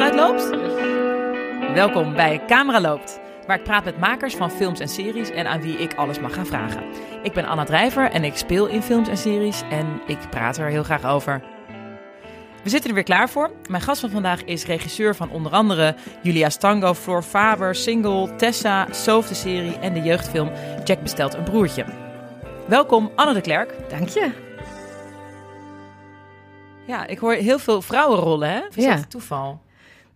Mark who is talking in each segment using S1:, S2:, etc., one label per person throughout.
S1: beeldgeluid loopt? Welkom bij Camera Loopt, waar ik praat met makers van films en series en aan wie ik alles mag gaan vragen. Ik ben Anna Drijver en ik speel in films en series en ik praat er heel graag over. We zitten er weer klaar voor. Mijn gast van vandaag is regisseur van onder andere Julia Stango, Floor Faber, Single, Tessa, Soof de serie en de jeugdfilm Jack bestelt een broertje. Welkom Anne de Klerk.
S2: Dank je.
S1: Ja, ik hoor heel veel vrouwenrollen, hè? Is
S2: Ja.
S1: dat toeval?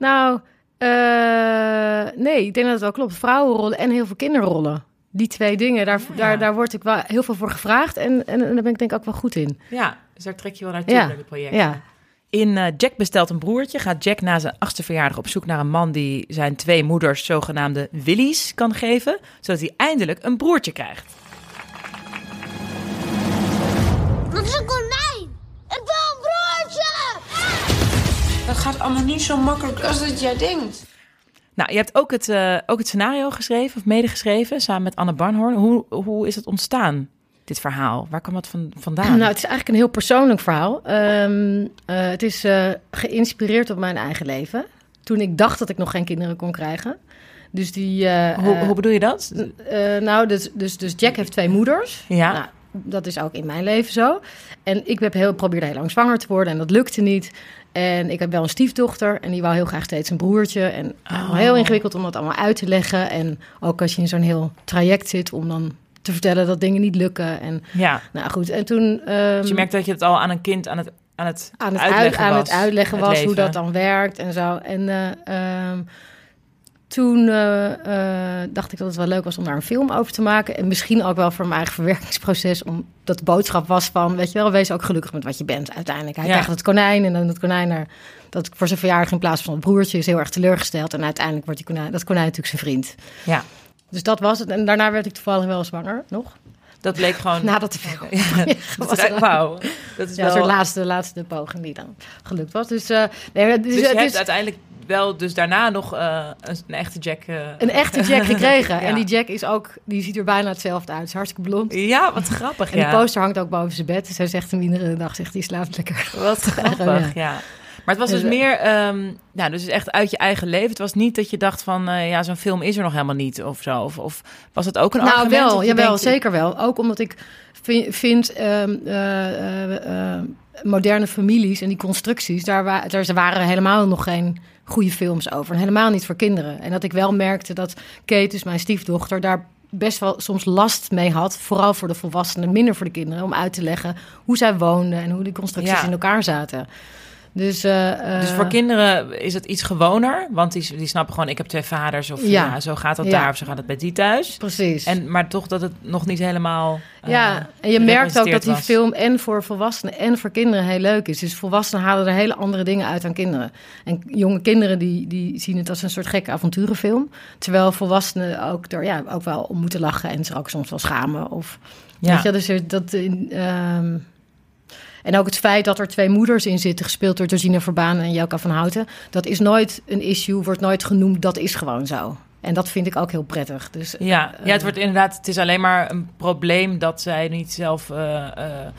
S2: Nou, eh, nee, ik denk dat het wel klopt. Vrouwenrollen en heel veel kinderrollen. Die twee dingen, daar,
S1: Ja.
S2: daar, daar word ik wel heel veel voor gevraagd. En, en, en daar ben ik denk ik ook wel goed in.
S1: Ja, dus daar trek je wel naartoe
S2: Ja,
S1: bij dit project.
S2: Ja,
S1: In eh, Jack bestelt een broertje gaat Jack na zijn achtste verjaardag op zoek naar een man die zijn twee moeders zogenaamde Willies kan geven, zodat hij eindelijk een broertje krijgt.
S3: Dat is een konijn! Ik wil een broertje!
S4: Dat gaat allemaal niet zo makkelijk als dat jij denkt.
S1: Nou, je hebt ook het, eh, ook het scenario geschreven of medegeschreven samen met Anne Barnhorn. Hoe, hoe is het ontstaan, dit verhaal? Waar kwam het van, vandaan?
S2: nou, het is eigenlijk een heel persoonlijk verhaal. Ehm, eh, het is eh, geïnspireerd op mijn eigen leven. Toen ik dacht dat ik nog geen kinderen kon krijgen. Dus die... eh,
S1: hoe, hoe bedoel je dat?
S2: Eh, nou, dus, dus, dus Jack heeft twee moeders.
S1: Ja.
S2: Nou, dat is ook in mijn leven zo. En ik heb heel, probeerde heel lang zwanger te worden en dat lukte niet. En ik heb wel een stiefdochter en die wou heel graag steeds een broertje. En nou,
S1: Oh.
S2: heel ingewikkeld om dat allemaal uit te leggen. En ook als je in zo'n heel traject zit om dan te vertellen dat dingen niet lukken. En
S1: Ja,
S2: nou goed, en toen... ehm,
S1: dus je merkt dat je het al aan een kind aan het, aan het,
S2: aan het,
S1: uitleggen
S2: uit, aan
S1: was.
S2: het uitleggen
S1: het
S2: was hoe dat dan werkt en zo. En eh, ehm, toen eh, eh, dacht ik dat het wel leuk was om daar een film over te maken. En misschien ook wel voor mijn eigen verwerkingsproces. Omdat de boodschap was van, weet je wel, wees ook gelukkig met wat je bent uiteindelijk. Hij
S1: Ja.
S2: krijgt het konijn en dan het konijn naar... Dat voor zijn verjaardag in plaats van het broertje is heel erg teleurgesteld. En uiteindelijk wordt die konijn, dat konijn natuurlijk zijn vriend.
S1: Ja,
S2: Dus dat was het. En daarna werd ik toevallig wel zwanger, nog.
S1: Dat bleek gewoon...
S2: Nadat de film
S1: Ja, dat is, wauw, dat is
S2: Ja,
S1: wel...
S2: laatste, laatste poging die dan gelukt was. Dus, eh, nee, dus,
S1: Dus je
S2: het
S1: hebt
S2: is
S1: uiteindelijk wel dus daarna nog eh, een, een echte Jack... eh,
S2: een echte Jack gekregen.
S1: Ja.
S2: En die Jack is ook, die ziet er bijna hetzelfde uit. Is hartstikke blond.
S1: Ja, wat grappig,
S2: En die poster hangt ook boven zijn bed. Dus hij zegt hem iedere dag, zegt hij slaapt lekker.
S1: Wat grappig, ja. Maar het was dus
S2: Dus, eh,
S1: meer, ehm nou, dus echt uit je eigen leven. Het was niet dat je dacht van, eh, ja, zo'n film is er nog helemaal niet of zo. Of, of was het ook een
S2: Nou
S1: argument?
S2: wel,
S1: dat je
S2: jawel,
S1: denkt,
S2: zeker wel. Ook omdat ik vi- vind ehm, eh, moderne families en die constructies, daar, wa daar waren helemaal nog geen goede films over. En helemaal niet voor kinderen. En dat ik wel merkte dat Kate, dus mijn stiefdochter, daar best wel soms last mee had. Vooral voor de volwassenen, minder voor de kinderen. Om uit te leggen hoe zij woonden en hoe die constructies
S1: Ja.
S2: in elkaar zaten. Dus, eh,
S1: Dus
S2: eh,
S1: voor kinderen is het iets gewoner, want die, die snappen gewoon, ik heb twee vaders. Of ja,
S2: Ja.
S1: zo gaat dat
S2: Ja.
S1: daar of zo gaat het bij die thuis.
S2: Precies.
S1: En, maar toch dat het nog niet helemaal eh,
S2: Ja, en je merkt ook dat die
S1: was.
S2: film en voor volwassenen en voor kinderen heel leuk is. Dus volwassenen halen er hele andere dingen uit dan kinderen. En jonge kinderen die, die zien het als een soort gekke avonturenfilm. Terwijl volwassenen ook er ja, ook wel om moeten lachen en zich ook soms wel schamen. Of,
S1: Ja.
S2: weet je, dus dat, in, ehm, en ook het feit dat er twee moeders in zitten, gespeeld door Georgina Verbaan en Jelka van Houten. Dat is nooit een issue, wordt nooit genoemd, dat is gewoon zo. En dat vind ik ook heel prettig. Dus
S1: Ja, ja, het wordt inderdaad, het is alleen maar een probleem dat zij niet zelf, eh, eh,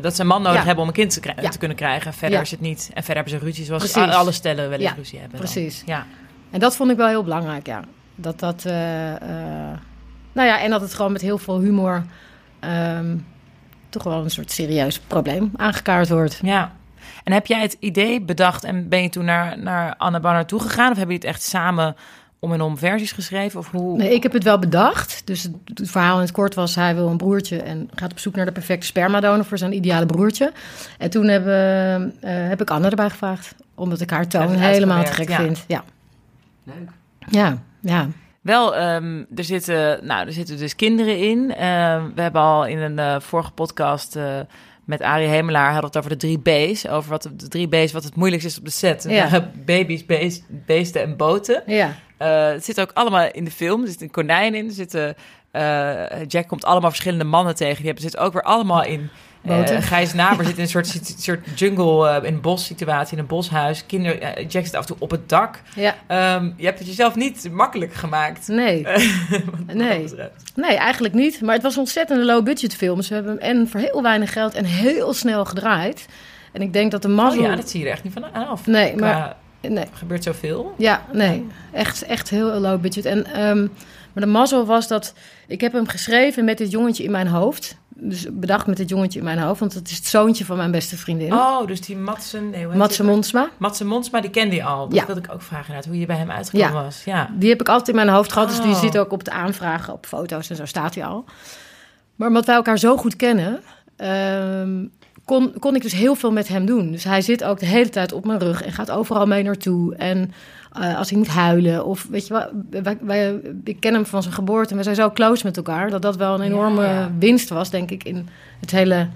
S1: dat ze een man nodig
S2: Ja.
S1: hebben om een kind te, kri-
S2: Ja.
S1: te kunnen krijgen. Verder
S2: Ja.
S1: is het niet. En verder hebben ze ruzie, zoals
S2: Precies.
S1: alle stellen wel eens ruzie hebben. dan.
S2: precies.
S1: Ja.
S2: En dat vond ik wel heel belangrijk, ja. Dat dat, eh, eh, nou ja, en dat het gewoon met heel veel humor ehm, toch wel een soort serieus probleem aangekaart wordt.
S1: ja. En heb jij het idee bedacht en ben je toen naar, naar Anne Banner toegegaan? Of hebben jullie het echt samen om en om versies geschreven? Of hoe?
S2: Nee, ik heb het wel bedacht. Dus het, het verhaal in het kort was, hij wil een broertje en gaat op zoek naar de perfecte spermadonor voor zijn ideale broertje. En toen hebben, eh, heb ik Anne erbij gevraagd, omdat ik haar
S1: Heb
S2: toon helemaal te gek
S1: ja.
S2: vind. Ja,
S4: Leuk.
S2: ja, ja.
S1: Wel, ehm, er, zitten, nou, er zitten dus kinderen in. Ehm, we hebben al in een eh, vorige podcast eh, met Arie Hemelaar hadden we het over de drie B's. Over wat de, drie B's, wat het moeilijkste is op de set.
S2: Ja.
S1: Ja. Baby's, beest, beesten en boten.
S2: ja.
S1: Eh, het zit ook allemaal in de film. Er zit een konijn in. Er zitten, Jack komt allemaal verschillende mannen tegen. Die hebben zit ook weer allemaal in.
S2: Boten.
S1: Gijs Naber zit in een soort, soort jungle, eh, in een bos situatie, in een boshuis. Kinder, eh, Jack zit af en toe op het dak.
S2: ja.
S1: Ehm, je hebt het jezelf niet makkelijk gemaakt.
S2: Nee. Nee. Nee, eigenlijk niet. Maar het was een ontzettende low-budget film. Dus we hebben hem en voor heel weinig geld en heel snel gedraaid. En ik denk dat de
S1: Oh
S2: mazzel...
S1: ja, dat zie je er echt niet van af.
S2: Nee, maar nee.
S1: Gebeurt zoveel.
S2: Ja, nee. Echt, echt heel low budget. En, ehm, maar de mazzel was dat... Ik heb hem geschreven met dit jongetje in mijn hoofd. Dus bedacht met dit jongetje in mijn hoofd. Want het is het zoontje van mijn beste vriendin.
S1: Oh, dus die Matsen... Nee, die?
S2: Monsma.
S1: Matsen Monsma, die kende je al. Dat
S2: Ja.
S1: wilde ik ook vragen inderdaad, hoe je bij hem uitgekomen
S2: Ja.
S1: was. Ja.
S2: Die heb ik altijd in mijn hoofd gehad. Dus die
S1: Oh.
S2: zit ook op de aanvragen, op foto's en zo staat hij al. Maar omdat wij elkaar zo goed kennen, ehm, kon, kon ik dus heel veel met hem doen. Dus hij zit ook de hele tijd op mijn rug en gaat overal mee naartoe. En eh, als hij moet huilen of weet je wat, wij, wij, ik ken hem van zijn geboorte en we zijn zo close met elkaar dat dat wel een enorme
S1: Ja, ja.
S2: winst was, denk ik, in het hele,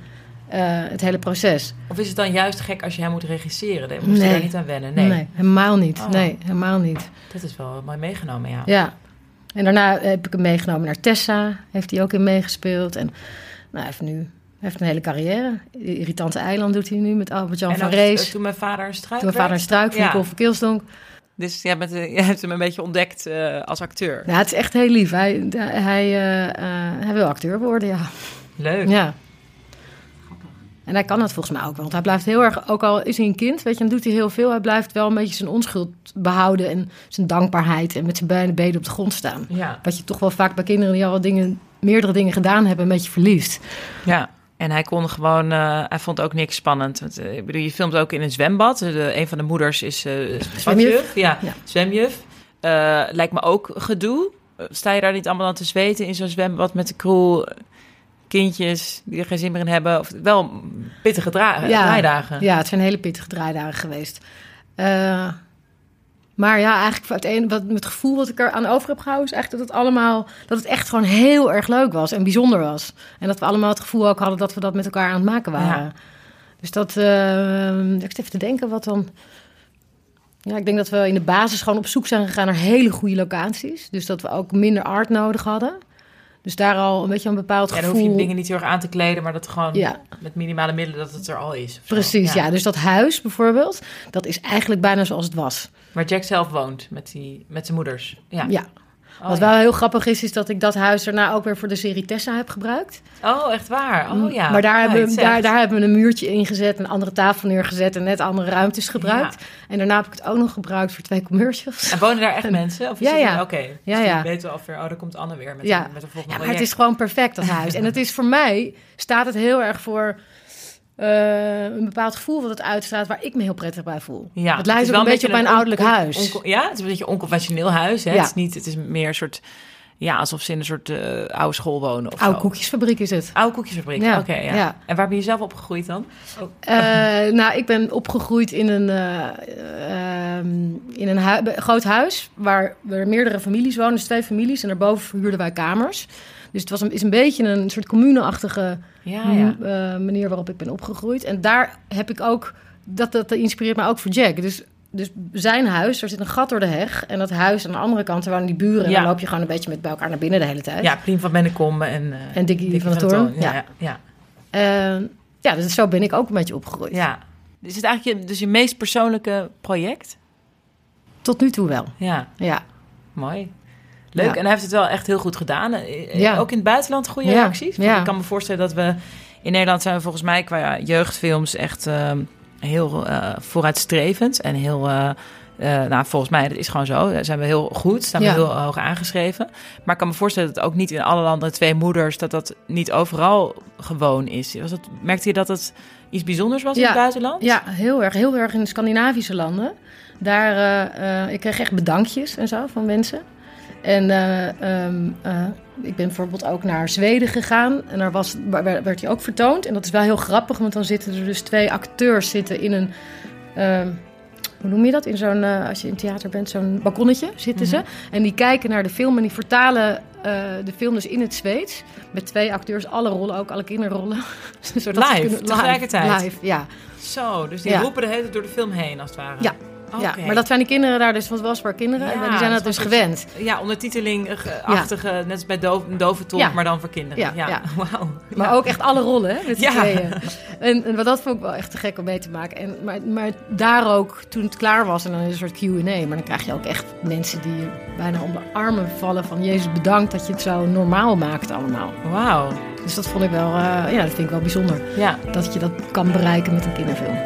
S2: eh, het hele proces.
S1: Of is het dan juist gek als je hem moet regisseren? Dan moest je
S2: Nee.
S1: daar niet aan wennen. Nee,
S2: helemaal niet.
S1: Oh.
S2: Nee, helemaal niet.
S1: dat is wel mooi meegenomen, ja.
S2: Ja. En daarna heb ik hem meegenomen naar Tessa. Heeft hij ook in meegespeeld. En nou, hij heeft nu heeft een hele carrière. Irritante Eiland doet hij nu met Albert-Jan van
S1: ook,
S2: Rees.
S1: eh, toen mijn vader een struik
S2: Toen mijn vader een struik van
S1: Ja.
S2: Kilsdonk.
S1: Dus jij, bent, eh, jij hebt hem een beetje ontdekt eh, als acteur.
S2: Nou, het is echt heel lief. Hij, hij, eh, hij wil acteur worden, ja.
S1: Leuk.
S2: ja. En hij kan dat volgens mij ook wel. Want hij blijft heel erg, ook al is hij een kind, weet je, dan doet hij heel veel. Hij blijft wel een beetje zijn onschuld behouden en zijn dankbaarheid en met zijn beide benen op de grond staan.
S1: Ja.
S2: Wat je toch wel vaak bij kinderen die al wat dingen, meerdere dingen gedaan hebben, een beetje verliest.
S1: ja. En hij kon gewoon, eh, hij vond ook niks spannend. Want, eh, ik bedoel, je filmt ook in een zwembad. De, een van de moeders is eh
S2: Zwemjuf.
S1: Ja,
S2: Ja.
S1: zwemjuf. Eh, lijkt me ook gedoe. Eh, Sta je daar niet allemaal aan te zweten in zo'n zwembad met de crew? Kindjes die er geen zin meer in hebben. Of wel pittige dra-
S2: Ja.
S1: draaidagen.
S2: Ja, het zijn hele pittige draaidagen geweest. Maar ja, eigenlijk het, een, wat, het gevoel wat ik er aan over heb gehouden... is eigenlijk dat het allemaal... dat het echt gewoon heel erg leuk was en bijzonder was. En dat we allemaal het gevoel ook hadden dat we dat met elkaar aan het maken waren.
S1: Ja.
S2: Dus dat... eh, ik zit even te denken wat dan... Ja, ik denk dat we in de basis gewoon op zoek zijn gegaan naar hele goede locaties. Dus dat we ook minder art nodig hadden. Dus daar al een beetje een bepaald
S1: Ja, dan
S2: gevoel...
S1: hoef je dingen niet heel erg aan te kleden, maar dat gewoon
S2: Ja.
S1: met minimale middelen dat het er al is.
S2: Precies, ja. Dus dat huis bijvoorbeeld, dat is eigenlijk bijna zoals het was.
S1: Waar Jack zelf woont met, die, met zijn moeders. Ja.
S2: Ja.
S1: Oh,
S2: Wat
S1: ja.
S2: wel heel grappig is, is dat ik dat huis daarna ook weer voor de serie Tessa heb gebruikt.
S1: Oh, echt waar? Oh ja.
S2: maar daar,
S1: Ja,
S2: hebben, we, daar, daar hebben we een muurtje ingezet, een andere tafel neergezet en net andere ruimtes gebruikt. En daarna heb ik het ook nog gebruikt voor twee commercials.
S1: En wonen daar echt mensen? Of is
S2: Ja, ja.
S1: Oké. Dus
S2: Ja,
S1: die
S2: ja.
S1: weten we alweer, oh, daar komt Anne weer met,
S2: Ja.
S1: een, met een volgende
S2: Ja, maar het is gewoon perfect, dat huis. En het is voor mij, staat het heel erg voor eh, een bepaald gevoel wat het uitstraalt, waar ik me heel prettig bij voel.
S1: Ja,
S2: het lijkt
S1: wel
S2: een beetje op mijn ouderlijk huis.
S1: ja, het is een beetje een onconventioneel huis. Hè?
S2: Ja.
S1: Het, is niet, het is meer een soort... Ja, alsof ze in een soort eh, oude school wonen of
S2: Oude
S1: zo.
S2: koekjesfabriek is het.
S1: Oude koekjesfabriek,
S2: Ja,
S1: oké. ja.
S2: ja.
S1: En waar ben je zelf opgegroeid dan? Oh.
S2: Eh, nou, ik ben opgegroeid in een, eh, ehm, in een hui- groot huis waar er meerdere families wonen, dus twee families. En daarboven huurden wij kamers. Dus het was een, is een beetje een soort communeachtige
S1: Ja, ja.
S2: m- eh, manier waarop ik ben opgegroeid. En daar heb ik ook, dat, dat inspireert me ook voor Jack. Dus, dus zijn huis, er zit een gat door de heg. En dat huis aan de andere kant, daar wonen die buren. En
S1: Ja.
S2: dan loop je gewoon een beetje met bij elkaar naar binnen de hele tijd.
S1: Ja, Plien van Bennekom en... eh,
S2: En Dickie van der Toorn,
S1: Ja,
S2: ja.
S1: ja, ja.
S2: Eh, ja, dus zo ben ik ook een beetje opgegroeid.
S1: ja. Is het eigenlijk je, dus je meest persoonlijke project?
S2: Tot nu toe wel,
S1: Ja,
S2: ja.
S1: mooi. Leuk.
S2: Ja.
S1: En hij heeft het wel echt heel goed gedaan. Eh,
S2: Ja.
S1: Ook in het buitenland goede
S2: Ja,
S1: reacties. Want. Ik kan me voorstellen dat we... In Nederland zijn we volgens mij qua jeugdfilms echt ehm, heel eh, vooruitstrevend. En heel... eh, eh, nou, volgens mij, dat is gewoon zo. Daar zijn we heel goed, staan we heel hoog aangeschreven. Maar ik kan me voorstellen dat ook niet in alle landen twee moeders... dat dat niet overal gewoon is. Was merkte je dat het iets bijzonders was in het buitenland?
S2: Ja, heel erg. Heel erg in de Scandinavische landen. Daar, eh, eh, ik kreeg echt bedankjes en zo van mensen. En eh, ehm, eh, ik ben bijvoorbeeld ook naar Zweden gegaan. En daar was, werd hij ook vertoond. En dat is wel heel grappig, want dan zitten er dus twee acteurs zitten in een... ehm, hoe noem je dat? In zo'n, eh, als je in theater bent, zo'n balkonnetje zitten ze. En die kijken naar de film en die vertalen de film dus in het Zweeds. Met twee acteurs, alle rollen, ook alle kinderrollen.
S1: Live,
S2: kunnen-
S1: tegelijkertijd?
S2: Live, ja.
S1: Zo, dus die
S2: Ja.
S1: roepen de hele door de film heen, als het ware.
S2: Ja, Ja, maar dat zijn die kinderen daar dus, want het was kinderen.
S1: Ja,
S2: en die zijn dat dus gewend.
S1: Ja, ondertiteling-achtige, net als bij doof, een dove tolk,
S2: Ja.
S1: maar dan voor kinderen. Ja, wauw.
S2: Maar ook echt alle rollen, hè, met
S1: Ja.
S2: tweeën. En, en wat dat vond ik wel echt te gek om mee te maken. En, maar, maar daar ook, toen het klaar was, en dan een soort Q&A. Maar dan krijg je ook echt mensen die bijna om de armen vallen van... Jezus, bedankt dat je het zo normaal maakt allemaal.
S1: Wauw.
S2: Dus dat vond ik wel, eh, ja, dat vind ik wel bijzonder.
S1: Ja.
S2: Dat je dat kan bereiken met een kinderfilm.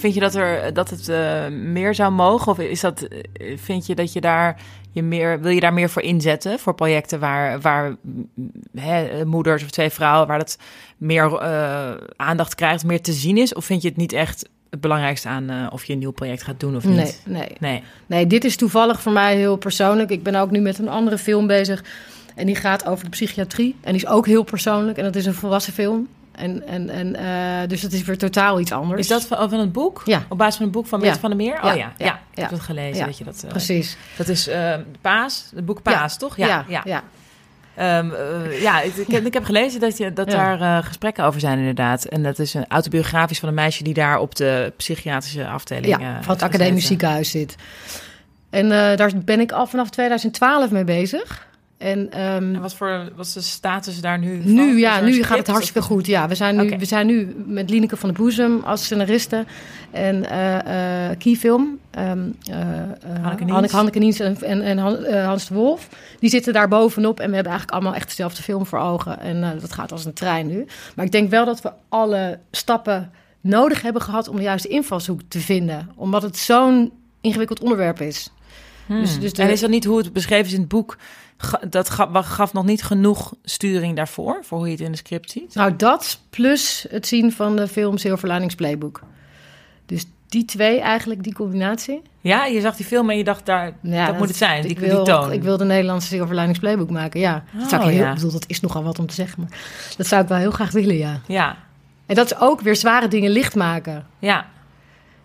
S1: Vind je dat, er, dat het eh, meer zou mogen? Of is dat, eh, vind je dat je daar je meer, wil je daar meer voor inzetten? Voor projecten waar, waar mm, hè, moeders of twee vrouwen, waar dat meer eh, aandacht krijgt, meer te zien is? Of vind je het niet echt het belangrijkste aan of je een nieuw project gaat doen of
S2: Nee,
S1: niet?
S2: nee.
S1: Nee.
S2: Nee, dit is toevallig voor mij heel persoonlijk. Ik ben ook nu met een andere film bezig. En die gaat over de psychiatrie. En die is ook heel persoonlijk. En dat is een volwassen film. En, en, en, eh, dus het is weer totaal iets anders.
S1: Is dat van, van het boek?
S2: Ja.
S1: Op basis van het boek van Mette
S2: Ja.
S1: van der Meer? Oh ja, ja.
S2: ja,
S1: ik heb het gelezen. Dat, je dat, eh,
S2: Precies.
S1: dat is eh, Paas, het boek Paas, toch?
S2: Ja, ja, ja.
S1: Eh, ja, ik, ik heb, ik heb gelezen dat, je, dat daar gesprekken over zijn inderdaad. En dat is een autobiografisch van een meisje die daar op de psychiatrische afdeling...
S2: Ja, van het academisch ziekenhuis zit. En daar ben ik al vanaf 2012 mee bezig. En,
S1: En wat voor wat is de status daar nu van?
S2: nu, ja, nu gaat het
S1: of-
S2: hartstikke goed. Ja, we zijn nu, we zijn nu met Lineke van de Boezem als scenariste. En eh eh Keyfilm, ehm eh,
S1: Hanneke Niens.
S2: Hanneke, Hanneke Niens en, en, en Han- Hans de Wolf. Die zitten daar bovenop en we hebben eigenlijk allemaal echt dezelfde film voor ogen. En dat gaat als een trein nu. Maar ik denk wel dat we alle stappen nodig hebben gehad om de juiste invalshoek te vinden. Omdat het zo'n ingewikkeld onderwerp is.
S1: Hmm.
S2: Dus- dus de-
S1: En is dat niet hoe het beschreven is in het boek? Dat ga- gaf nog niet genoeg sturing daarvoor, voor hoe je het in de script ziet?
S2: Nou, dat plus het zien van de film Silver Linings Playbook. Dus die twee eigenlijk, die combinatie.
S1: Ja, je zag die film en je dacht, daar,
S2: Ja,
S1: dat, moet het zijn, die,
S2: ik
S1: die
S2: wil,
S1: toon.
S2: Ik wil de Nederlandse Silver Linings Playbook maken, ja. dat, zou
S1: Oh,
S2: ik heel,
S1: ja.
S2: ik bedoel, dat is nogal wat om te zeggen, maar dat zou ik wel heel graag willen, ja.
S1: Ja,
S2: En dat is ook weer zware dingen licht maken.
S1: ja.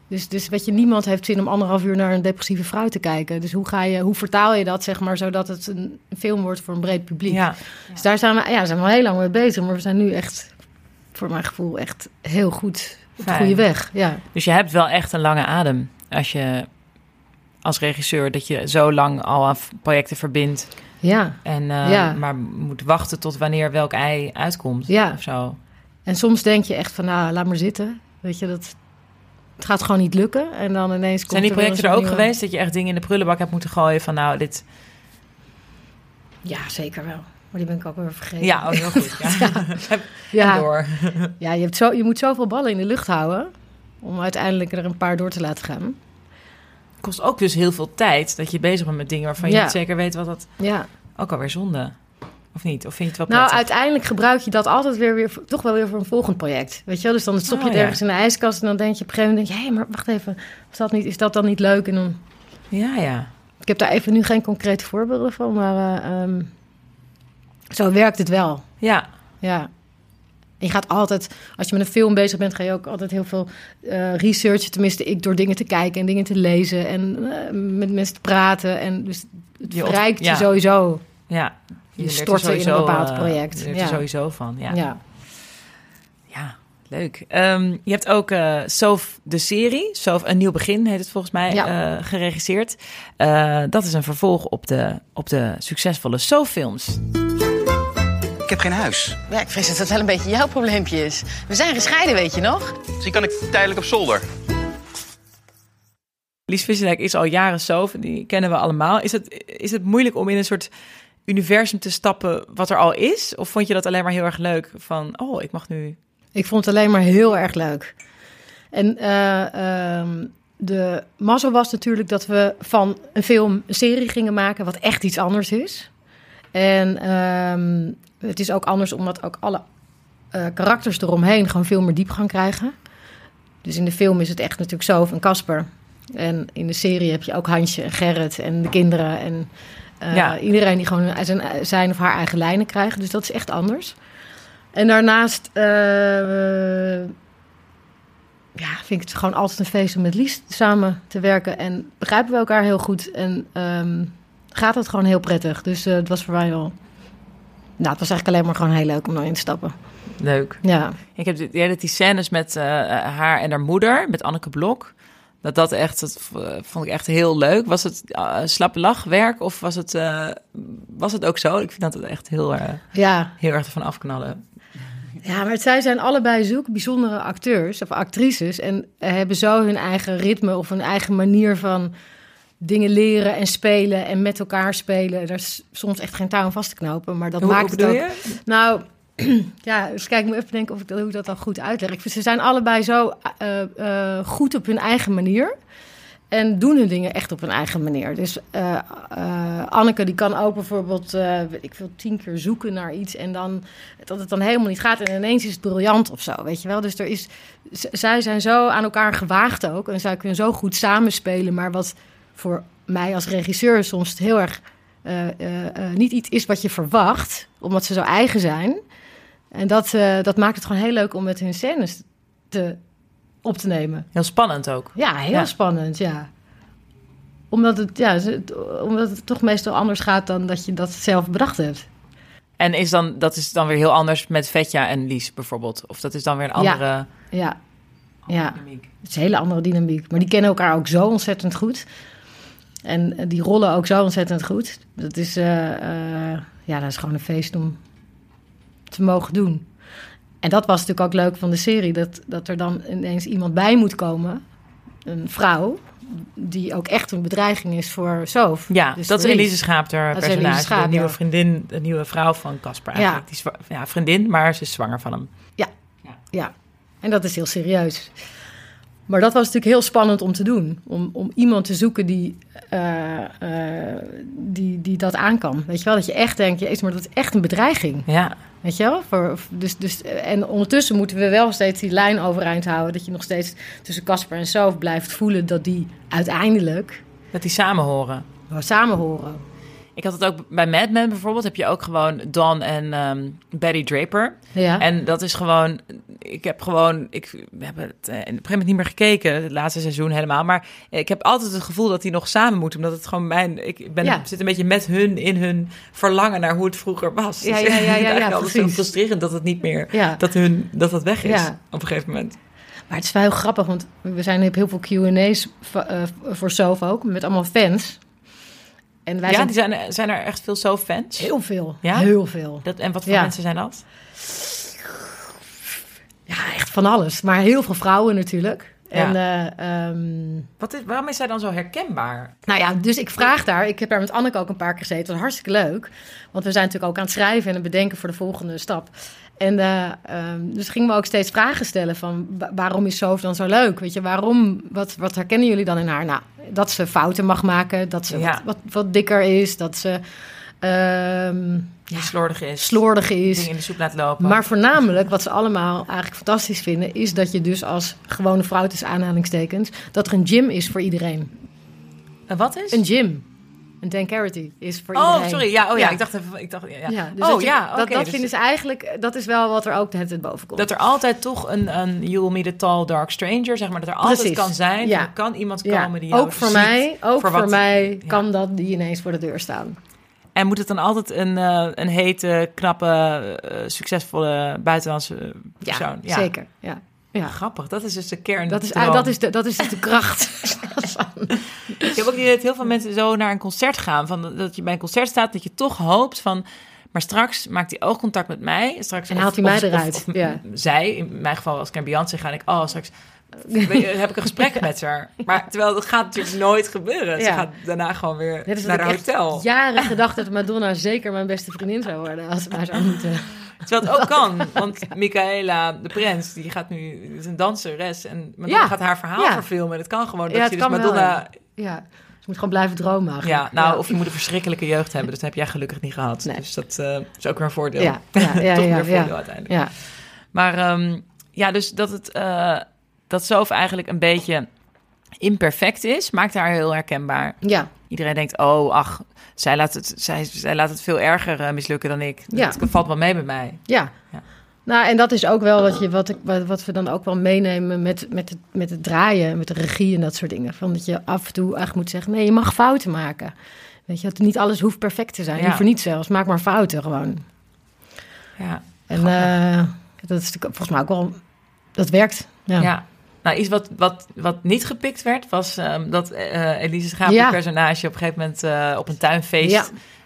S2: Dus, dus weet je, niemand heeft zin om anderhalf uur naar een depressieve vrouw te kijken. Dus hoe, ga je, hoe vertaal je dat, zeg maar, zodat het een film wordt voor een breed publiek?
S1: ja.
S2: Dus daar zijn we, ja, zijn we al heel lang mee bezig. Maar we zijn nu echt, voor mijn gevoel, echt heel goed op de goede weg. Ja,
S1: Dus je hebt wel echt een lange adem als je als regisseur dat je zo lang al aan projecten verbindt
S2: ja.
S1: en eh,
S2: Ja.
S1: maar moet wachten tot wanneer welk ei uitkomt
S2: Ja.
S1: of zo.
S2: En soms denk je echt van, nou, laat maar zitten. Weet je, dat, het gaat gewoon niet lukken. En dan ineens komt
S1: Zijn die projecten er ook
S2: nieuwe-
S1: geweest dat je echt dingen in de prullenbak hebt moeten gooien van nou dit
S2: Ja, zeker wel. Maar die ben ik ook weer vergeten.
S1: ja oh, heel goed ja.
S2: ja.
S1: door
S2: ja je, hebt zo, je moet zoveel ballen in de lucht houden... om uiteindelijk er een paar door te laten gaan.
S1: kost ook dus heel veel tijd dat je bezig bent met dingen waarvan je
S2: Ja.
S1: niet zeker weet wat dat
S2: Ja.
S1: ook alweer zonde of niet of vind je het wel
S2: Nou,
S1: prettig?
S2: uiteindelijk gebruik je dat altijd weer, weer toch wel weer voor een volgend project. Weet je wel? Dus dan stop je
S1: Oh,
S2: het
S1: ja.
S2: ergens in de ijskast en dan denk je op een gegeven moment... denk je, hé, maar wacht even, is dat, niet, is dat dan niet leuk? En dan,
S1: ja ja
S2: ik heb daar even nu geen concrete voorbeelden van, maar eh, ehm, zo werkt het wel.
S1: ja
S2: Ja. En je gaat altijd, als je met een film bezig bent, ga je ook altijd heel veel eh researchen. Tenminste, ik door dingen te kijken en dingen te lezen en eh, met mensen te praten. En dus het
S1: Je ont-
S2: verrijkt
S1: ja.
S2: je sowieso.
S1: ja
S2: Je
S1: leert er
S2: stort in een bepaald
S1: eh,
S2: project.
S1: je leert
S2: Ja.
S1: er sowieso van ja
S2: Ja.
S1: Ja, leuk. Ehm, je hebt ook eh Sof de serie, Sof een nieuw begin heet het volgens mij,
S2: Ja.
S1: eh, geregisseerd. Eh, dat is een vervolg op de, op de succesvolle Sof-films.
S5: Ik heb geen huis.
S6: Ja, ik vrees dat dat wel een beetje jouw probleempje is. We zijn gescheiden, weet je nog?
S5: Misschien kan ik tijdelijk op zolder.
S1: Lies Visserdijk is al jaren Sof, die kennen we allemaal. Is het, is het moeilijk om in een soort universum te stappen wat er al is? Of vond je dat alleen maar heel erg leuk? Van, oh, ik mag nu...
S2: Ik vond het alleen maar heel erg leuk. En eh, ehm, de mazzel was natuurlijk dat we van een film een serie gingen maken... wat echt iets anders is. En ehm, het is ook anders omdat ook alle eh, karakters eromheen... gewoon veel meer diepgang krijgen. Dus in de film is het echt natuurlijk Sof en Casper. En in de serie heb je ook Hansje en Gerrit en de kinderen... en eh,
S1: Ja.
S2: iedereen die gewoon zijn, zijn of haar eigen lijnen krijgt. Dus dat is echt anders. En daarnaast eh, ja, vind ik het gewoon altijd een feest om met Lies samen te werken. En begrijpen we elkaar heel goed. En ehm, gaat het gewoon heel prettig. Dus eh, het was voor mij wel... Nou, het was eigenlijk alleen maar gewoon heel leuk om erin te stappen.
S1: Leuk.
S2: Ja,
S1: Ik heb dat die scènes met haar en haar moeder, met Anneke Blok. Dat dat echt, dat vond ik echt heel leuk. Was het uh, slappe lachwerk of was het, eh, was het ook zo? Ik vind dat het echt heel, eh,
S2: ja.
S1: heel erg ervan afknallen.
S2: Ja, maar zij zijn allebei zulke bijzondere acteurs of actrices. En hebben zo hun eigen ritme of hun eigen manier van dingen leren en spelen en met elkaar spelen. Daar is soms echt geen touw aan vast te knopen. Maar dat
S1: Hoe,
S2: maakt
S1: hoe
S2: het ook.
S1: je?
S2: Nou, Ja, dus kijk, ik moet even denken of ik hoe ik dat dan goed uitleg. Ze zijn allebei zo eh, eh, goed op hun eigen manier. En doen hun dingen echt op hun eigen manier. Dus eh, Anneke die kan ook bijvoorbeeld, ik veel, tien keer zoeken naar iets. En dan dat het dan helemaal niet gaat. En ineens is het briljant of zo, weet je wel. Dus er is, zij zijn zo aan elkaar gewaagd ook. En zij kunnen zo goed samenspelen. Maar wat voor mij als regisseur soms heel erg niet iets is wat je verwacht. Omdat ze zo eigen zijn. En dat, eh, dat maakt het gewoon heel leuk om met hun scènes te, op te nemen.
S1: Heel spannend ook.
S2: Ja, heel
S1: Ja.
S2: spannend, ja. Omdat het, ja, omdat het toch meestal anders gaat dan dat je dat zelf bedacht hebt.
S1: En is dan, dat is dan weer heel anders met Vetja en Lies bijvoorbeeld. Of dat is dan weer een
S2: Ja.
S1: andere
S2: Ja, ja.
S1: dynamiek.
S2: Het is een hele andere dynamiek. Maar die kennen elkaar ook zo ontzettend goed. En die rollen ook zo ontzettend goed. Dat is, eh, eh, ja, dat is gewoon een feest om te mogen doen. En dat was natuurlijk ook leuk van de serie. Dat, dat er dan ineens iemand bij moet komen. Een vrouw. Die ook echt een bedreiging is voor Sof.
S1: Ja,
S2: Dus
S1: dat is. Elise Schaap, haar personage. De nieuwe
S2: ja.
S1: vriendin, de nieuwe vrouw van Casper
S2: Ja.
S1: eigenlijk. Die is zwa- ja, vriendin, maar ze is zwanger van hem.
S2: Ja, en dat is heel serieus. Maar dat was natuurlijk heel spannend om te doen. Om, om iemand te zoeken die, eh, eh, die, die dat aan kan. Weet je wel, dat je echt denkt, jezus, maar dat is echt een bedreiging.
S1: Ja,
S2: Weet je wel? Voor, dus, dus, en ondertussen moeten we wel steeds die lijn overeind houden. Dat je nog steeds tussen Casper en Sof blijft voelen dat die uiteindelijk
S1: dat die samen horen.
S2: samen horen.
S1: Ik had het ook bij Mad Men bijvoorbeeld. Heb je ook gewoon Don en ehm, Betty Draper.
S2: Ja.
S1: En dat is gewoon... Ik heb gewoon... Ik, we hebben het in op een gegeven moment niet meer gekeken. Het laatste seizoen helemaal. Maar ik heb altijd het gevoel dat die nog samen moeten. Omdat het gewoon mijn... Ik ben,
S2: Ja.
S1: zit een beetje met hun in hun verlangen naar hoe het vroeger was.
S2: Ja,
S1: Dus
S2: ja, ja, ja, ja,
S1: eigenlijk altijd zo frustrerend dat het niet meer...
S2: Ja.
S1: Dat, hun, dat dat weg is
S2: Ja.
S1: op een gegeven moment.
S2: Maar het is wel heel grappig, want we zijn op heel veel Q&A's eh, voor Sof ook. Met allemaal fans. En wij
S1: ja,
S2: zijn
S1: die zijn, zijn er echt veel zo fans.
S2: heel veel.
S1: Ja?
S2: Heel veel.
S1: Dat, en wat voor
S2: Ja.
S1: mensen zijn dat?
S2: Ja, echt van alles. Maar heel veel vrouwen natuurlijk.
S1: Ja.
S2: En eh, ehm,
S1: Wat is, waarom is zij dan zo herkenbaar?
S2: nou ja, dus ik vraag daar. Ik heb daar met Anneke ook een paar keer gezeten. Dat was hartstikke leuk. Want we zijn natuurlijk ook aan het schrijven en het bedenken voor de volgende stap. En eh, ehm, dus gingen we ook steeds vragen stellen van wa- waarom is Sof dan zo leuk? Weet je, waarom, wat, wat herkennen jullie dan in haar? Nou, dat ze fouten mag maken, dat ze
S1: Ja.
S2: wat, wat, wat dikker is, dat ze ehm,
S1: slordig is.
S2: slordig is.
S1: Dingen in de soep laat lopen.
S2: Maar voornamelijk, wat ze allemaal eigenlijk fantastisch vinden, is dat je dus als gewone vrouw tussen aanhalingstekens, dat er een gym is voor iedereen.
S1: En wat is?
S2: Een gym. Een Dan Carity is voor
S1: oh,
S2: iedereen.
S1: sorry. Ja, oh ja, ik dacht even... Ik dacht, ja, ja.
S2: Dus
S1: oh
S2: dat je-
S1: ja,
S2: dat, dat
S1: dus
S2: vinden ze eigenlijk, dat is wel wat er ook het boven komt.
S1: Dat er altijd toch een, een You Will Meet a Tall Dark Stranger, zeg maar, dat er altijd
S2: Precies.
S1: kan zijn.
S2: Ja.
S1: Er kan iemand komen die jou
S2: ook voor
S1: ziet
S2: mij, ook voor, mij kan dat die ineens voor de deur staan.
S1: En moet het dan altijd een, eh, een hete, knappe, eh, succesvolle buitenlandse persoon?
S2: Ja, zeker. Ja. Ja.
S1: Grappig, dat is dus de kern.
S2: Dat is, dat, is de, dat is dus de kracht.
S1: Ik heb ook idee dat heel veel mensen zo naar een concert gaan. Van dat je bij een concert staat, dat je toch hoopt van... Maar straks maakt hij oogcontact met mij. Straks,
S2: En haalt hij mij eruit,
S1: Of,
S2: ja.
S1: zij, in mijn geval als ik naar Beyoncé ga, denk ik... Oh, straks heb ik een gesprek met haar. Maar terwijl dat gaat natuurlijk nooit gebeuren. Ze gaat daarna gewoon weer
S2: Net als
S1: naar haar
S2: ik
S1: hotel.
S2: jaren gedacht dat Madonna zeker mijn beste vriendin zou worden als ze mij zou moeten.
S1: Terwijl het ook kan. Want Michaela, de prins, die gaat nu... is een danseres. En Madonna
S2: Ja.
S1: gaat haar verhaal
S2: Ja.
S1: verfilmen. En het kan gewoon dat je dus
S2: wel,
S1: Madonna...
S2: Ja, ze moet gewoon blijven dromen eigenlijk.
S1: Ja, nou, of je moet een verschrikkelijke jeugd hebben. Dat heb jij gelukkig niet gehad.
S2: Nee.
S1: Dus dat eh, is ook weer een voordeel.
S2: Ja, ja, ja,
S1: Toch
S2: ja,
S1: weer
S2: ja.
S1: voordeel uiteindelijk.
S2: Ja,
S1: Maar ehm, ja, dus dat het... eh dat Sof eigenlijk een beetje imperfect is, maakt haar heel herkenbaar.
S2: ja.
S1: Iedereen denkt, oh, ach, zij laat het, zij, zij laat het veel erger eh, mislukken dan ik.
S2: Ja.
S1: Het valt wel mee bij mij.
S2: Ja.
S1: Ja.
S2: Nou, en dat is ook wel wat, je, wat, ik, wat, wat we dan ook wel meenemen met, met, het, met het draaien, met de regie en dat soort dingen. Van dat je af en toe eigenlijk moet zeggen, nee, je mag fouten maken. Weet je, dat niet alles hoeft perfect te zijn.
S1: Ja.
S2: Liever niet zelfs, maak maar fouten gewoon.
S1: Ja.
S2: En eh, dat is volgens mij ook wel, dat werkt. Ja.
S1: Ja. Nou, iets wat, wat, wat niet gepikt werd, was ehm, dat eh Elise Schaap,
S2: Ja.
S1: personage, op een gegeven moment eh, op een tuinfeest...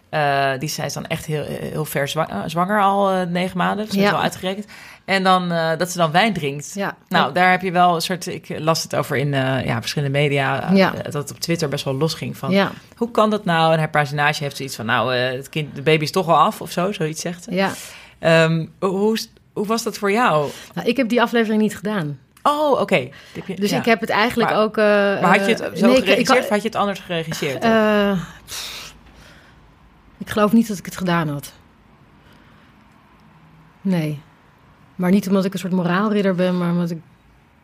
S2: Ja.
S1: eh, die zij is dan echt heel, heel ver zwa- zwanger, al negen maanden. Dus is
S2: Ja.
S1: wel uitgerekend. En dan dat ze dan wijn drinkt.
S2: Ja.
S1: Nou, daar heb je wel een soort... Ik las het over in ja, verschillende media.
S2: Ja.
S1: dat het op Twitter best wel losging van...
S2: ja,
S1: Hoe kan dat nou? En haar personage heeft zoiets van... Nou, het kind, de baby is toch al af of zo. Zoiets zegt ze.
S2: ja,
S1: Ehm, hoe, hoe was dat voor jou?
S2: Nou, ik heb die aflevering niet gedaan.
S1: Oh, oké.
S2: Dus
S1: ja.
S2: ik heb het eigenlijk
S1: Maar-
S2: ook... eh,
S1: Maar had je het
S2: eh,
S1: zo
S2: nee,
S1: geregisseerd
S2: ik,
S1: of had je het anders geregisseerd?
S2: eh, pff, ik geloof niet dat ik het gedaan had. Nee. Maar niet omdat ik een soort moraalridder ben, maar omdat ik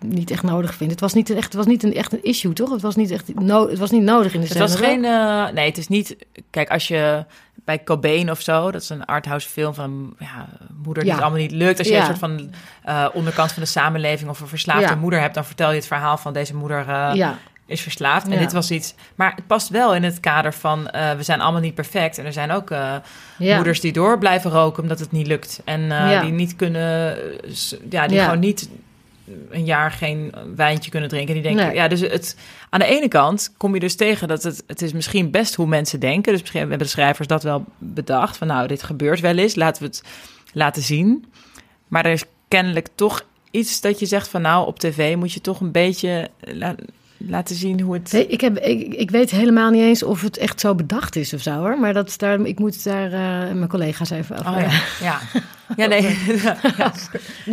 S2: niet echt nodig vind. Het was niet echt, het was niet een, echt een issue, toch? Het was niet echt no, het was niet nodig in de
S1: Het was geen. eh, nee, het is niet. Kijk, als je bij Cobain of zo, dat is een arthouse film van ja, moeder die
S2: Ja.
S1: het allemaal niet lukt. Als je
S2: Ja.
S1: een soort van eh, onderkant van de samenleving of een verslaafde
S2: Ja.
S1: moeder hebt, dan vertel je het verhaal van deze moeder eh, is verslaafd. En dit was iets. Maar het past wel in het kader van we zijn allemaal niet perfect. En er zijn ook moeders die door blijven roken omdat het niet lukt. En die niet kunnen. Ja, die gewoon niet een jaar geen wijntje kunnen drinken. Die denken,
S2: Nee.
S1: ja, dus het, aan de ene kant kom je dus tegen dat het, het is misschien best hoe mensen denken. Dus misschien hebben de schrijvers dat wel bedacht. Van nou, dit gebeurt wel eens, laten we het laten zien. Maar er is kennelijk toch iets dat je zegt van nou, op tv moet je toch een beetje la- laten zien hoe het...
S2: Nee, ik, heb, ik, ik weet helemaal niet eens of het echt zo bedacht is of zo hoor. Maar dat, is daar, ik moet daar eh, mijn collega's even over.
S1: Oh ja, ja. Ja, nee. ja.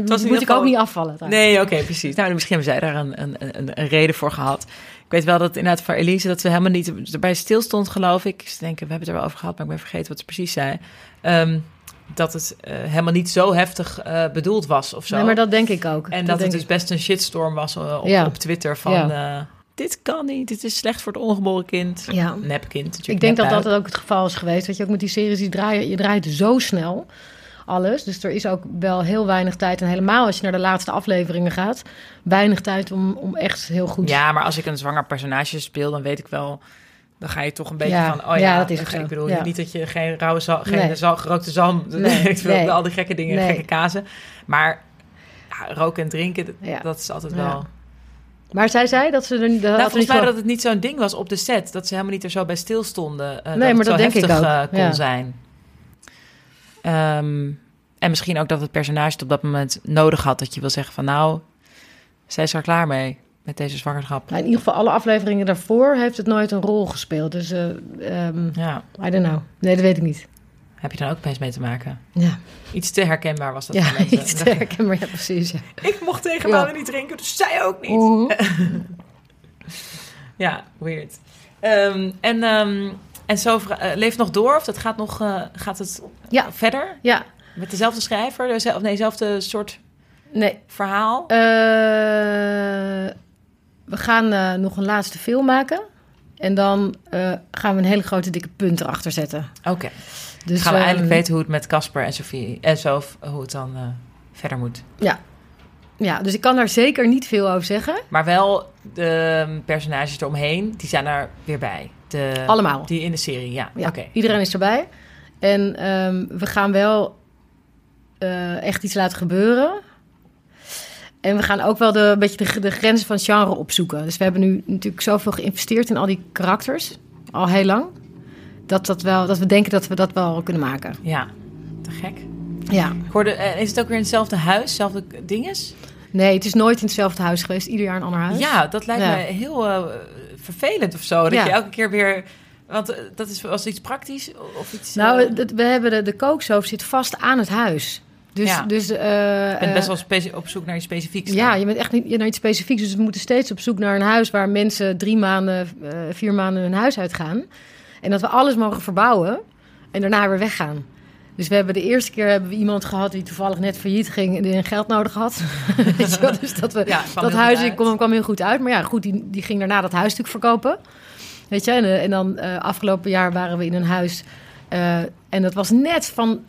S1: Was
S2: moet ik ook niet afvallen.
S1: Nee, oké, precies. Nou, misschien hebben zij daar een, een, een, een reden voor gehad. Ik weet wel dat inderdaad voor Elise dat ze helemaal niet erbij stilstond, geloof ik. Ze denken, we hebben het er wel over gehad, maar ik ben vergeten wat ze precies zei. Ehm, dat het eh, helemaal niet zo heftig eh, bedoeld was of zo.
S2: Nee, maar dat denk ik ook.
S1: en dat, het dus
S2: ik.
S1: best een shitstorm was op,
S2: Ja.
S1: op Twitter van...
S2: Ja.
S1: Eh, dit kan niet, dit is slecht voor het ongeboren kind.
S2: Ja.
S1: Nepkind.
S2: Ik denk dat dat ook het geval is geweest. Weet je, ook met die series, die draaien, je draait zo snel alles. Dus er is ook wel heel weinig tijd. En helemaal als je naar de laatste afleveringen gaat, weinig tijd om, om echt heel goed...
S1: Ja, maar als ik een zwanger personage speel, dan weet ik wel... Dan ga je toch een beetje
S2: Ja,
S1: van, oh ja,
S2: ja, dat is zo.
S1: Ik bedoel
S2: Ja.
S1: niet dat je geen rauwe zalm, geen
S2: Nee.
S1: zal, gerookte zalm,
S2: Nee,
S1: ik wil
S2: nee.
S1: al die gekke dingen, gekke kazen. Maar ja, roken en drinken, dat, dat is altijd wel...
S2: Maar zij zei dat ze er niet... dat
S1: Nou,
S2: had
S1: volgens
S2: niet
S1: mij
S2: van-
S1: dat het niet zo'n ding was op de set. Dat ze helemaal niet er zo bij stilstonden. eh
S2: Nee,
S1: dat
S2: maar
S1: het
S2: dat denk ik ook.
S1: eh, kon
S2: Ja.
S1: zijn. Ehm, en misschien ook dat het personage het op dat moment nodig had. Dat je wil zeggen van nou, zij is er klaar mee met deze zwangerschap.
S2: Nou, in ieder geval, alle afleveringen daarvoor heeft het nooit een rol gespeeld. Dus, eh ehm,
S1: Ja,
S2: I don't know. Nee, dat weet ik niet.
S1: Heb je dan ook opeens mee te maken?
S2: Ja,
S1: Iets te herkenbaar was dat
S2: ja
S1: mensen.
S2: iets te herkenbaar. Ja, precies. Ja.
S1: Ik mocht tegen
S2: Ja.
S1: niet drinken, dus zij ook niet. Ja, weird. Ehm, en, ehm, en zo eh, leeft nog door? Of dat gaat nog eh, gaat het
S2: Ja.
S1: verder?
S2: ja,
S1: Met dezelfde schrijver? Dezelfde, nee, dezelfde soort
S2: nee.
S1: verhaal?
S2: Eh, we gaan nog een laatste film maken. En dan gaan we een hele grote dikke punt erachter zetten.
S1: Oké.
S2: Dus
S1: gaan we
S2: ehm,
S1: eindelijk weten hoe het met Casper en Sophie en zo hoe het dan eh, verder moet.
S2: Ja. ja, dus ik kan daar zeker niet veel over zeggen.
S1: Maar wel de ehm, personages eromheen, die zijn er weer bij. De,
S2: Allemaal.
S1: Die in de serie, ja.
S2: Ja,
S1: Oké.
S2: Iedereen is erbij. En ehm, we gaan wel eh, echt iets laten gebeuren. En we gaan ook wel de, een beetje de, de grenzen van het genre opzoeken. Dus we hebben nu natuurlijk zoveel geïnvesteerd in al die karakters. Al heel lang. Dat, dat, wel, dat we denken dat we dat wel kunnen maken.
S1: Ja, te gek.
S2: Ja.
S1: Ik hoorde, eh, is het ook weer in hetzelfde huis, hetzelfde dinges?
S2: Nee, het is nooit in hetzelfde huis geweest. Ieder jaar een ander huis.
S1: Ja, dat lijkt
S2: Ja.
S1: me heel eh, vervelend of zo. Dat
S2: Ja.
S1: je elke keer weer... Want eh, dat is was iets praktisch of iets...
S2: Nou, we hebben de, de kookstoof zit vast aan het huis. Dus,
S1: Ja.
S2: dus
S1: ik ben
S2: eh,
S1: best wel op zoek naar iets specifieks. dan.
S2: Ja, je bent echt niet naar iets specifieks. Dus we moeten steeds op zoek naar een huis waar mensen drie maanden, vier maanden hun huis uitgaan. En dat we alles mogen verbouwen en daarna weer weggaan. Dus we hebben de eerste keer hebben we iemand gehad die toevallig net failliet ging en die geld nodig had. Weet je wel? Dus dat, we,
S1: Ja,
S2: dat huis kwam, kwam heel goed uit. Maar ja, goed, die, die ging daarna dat huis natuurlijk verkopen. Weet je, en, eh, en dan eh, afgelopen jaar waren we in een huis. eh, en dat was net van.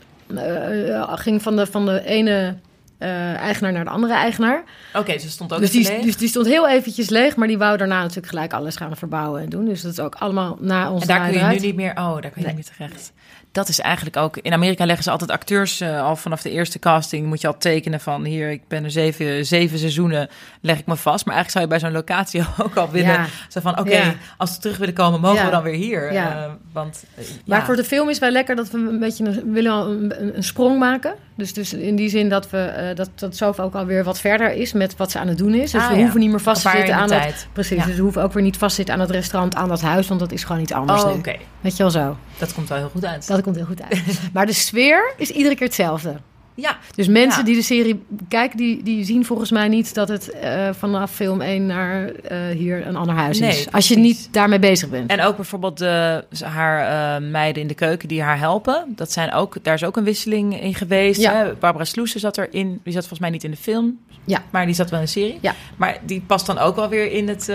S2: ging van de, van de ene eh, eigenaar naar de andere eigenaar.
S1: Oké, dus er stond ook
S2: Dus die,
S1: leeg.
S2: dus die stond heel eventjes leeg, maar die wou daarna natuurlijk gelijk alles gaan verbouwen en doen. Dus dat is ook allemaal na ons
S1: En daar kun je nu niet meer... Oh, daar kun je
S2: Nee.
S1: niet meer terecht. Dat is eigenlijk ook... In Amerika leggen ze altijd acteurs eh, al vanaf de eerste casting... moet je al tekenen van... hier, ik ben er zeven, zeven seizoenen, leg ik me vast. Maar eigenlijk zou je bij zo'n locatie ook al willen...
S2: Ja.
S1: Zo van, oké,
S2: Ja.
S1: als we terug willen komen... mogen
S2: Ja.
S1: we dan weer hier.
S2: Ja.
S1: Eh, want, eh,
S2: Maar
S1: ja.
S2: voor de film is wel lekker dat we een beetje een, willen een, sprong maken. Dus, dus in die zin dat we dat, dat Sof ook alweer wat verder is met wat ze aan het doen is. Dus
S1: Ah,
S2: we hoeven niet meer vast te zitten aan dat.
S1: tijd.
S2: Precies, dus we hoeven ook weer niet vast te zitten aan het restaurant, aan dat huis, want dat is gewoon iets anders
S1: Oh, oké.
S2: Weet je wel zo.
S1: Dat komt wel heel goed uit.
S2: Dat komt heel goed uit. maar de sfeer is iedere keer hetzelfde.
S1: Ja,
S2: Dus mensen
S1: Ja.
S2: die de serie kijken, die, die zien volgens mij niet dat het eh, vanaf film 1 naar eh, hier een ander huis
S1: Nee,
S2: is. Als je niet daarmee bezig bent.
S1: En ook bijvoorbeeld de, haar eh, meiden in de keuken die haar helpen. Dat zijn ook, daar is ook een wisseling in geweest.
S2: Ja.
S1: Hè? Barbara Sloesen zat erin. Die zat volgens mij niet in de film.
S2: Ja.
S1: Maar die zat wel in de serie.
S2: Ja.
S1: Maar die past dan ook wel weer in het...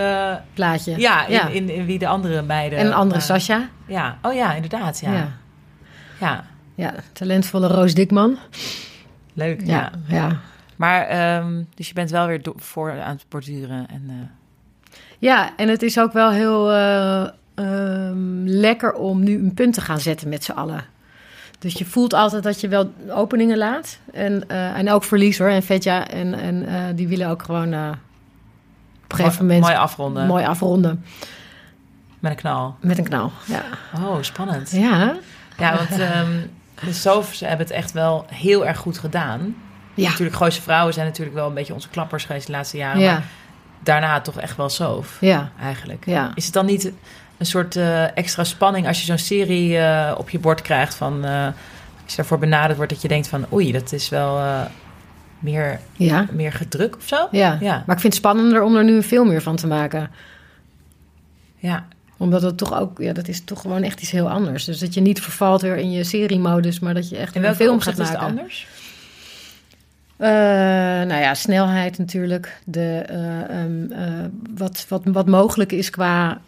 S2: Plaatje.
S1: ja, in,
S2: Ja.
S1: In, in wie de andere meiden...
S2: en een andere Sascha.
S1: Ja. Oh ja, inderdaad. Ja.
S2: Ja.
S1: ja.
S2: talentvolle Roos Dikman.
S1: Leuk. Ja.
S2: Ja, ja.
S1: Maar, ehm, dus je bent wel weer voor aan het borduren. En, eh,
S2: Ja, en het is ook wel heel eh, ehm, lekker om nu een punt te gaan zetten met z'n allen. Dus je voelt altijd dat je wel openingen laat. En, eh, en ook verlies hoor. En Vetja en, en die willen ook gewoon op een gegeven moment
S1: mooi afronden.
S2: mooi afronden.
S1: Met een knal.
S2: Met een knal. Ja,
S1: Oh, spannend.
S2: ja.
S1: Ja, want ehm de Sofs hebben het echt wel heel erg goed gedaan.
S2: ja.
S1: Natuurlijk, Gooise Vrouwen zijn natuurlijk wel een beetje onze klappers geweest de laatste jaren.
S2: ja.
S1: Maar daarna toch echt wel Sof,
S2: ja.
S1: eigenlijk.
S2: Ja.
S1: Is het dan niet een soort eh, extra spanning als je zo'n serie eh, op je bord krijgt van... eh, als je daarvoor benaderd wordt dat je denkt van... oei, dat is wel meer,
S2: ja.
S1: meer gedruk of zo?
S2: Ja.
S1: Ja.
S2: maar ik vind het spannender om er nu een film meer van te maken.
S1: Ja,
S2: Omdat het toch ook, ja, dat is toch gewoon echt iets heel anders. Dus dat je niet vervalt weer in je seriemodus, maar dat je echt
S1: in
S2: een
S1: welke
S2: film gaat
S1: is het
S2: maken.
S1: anders?
S2: Eh, nou ja, snelheid natuurlijk. De, eh, ehm, eh, wat, wat, wat mogelijk is qua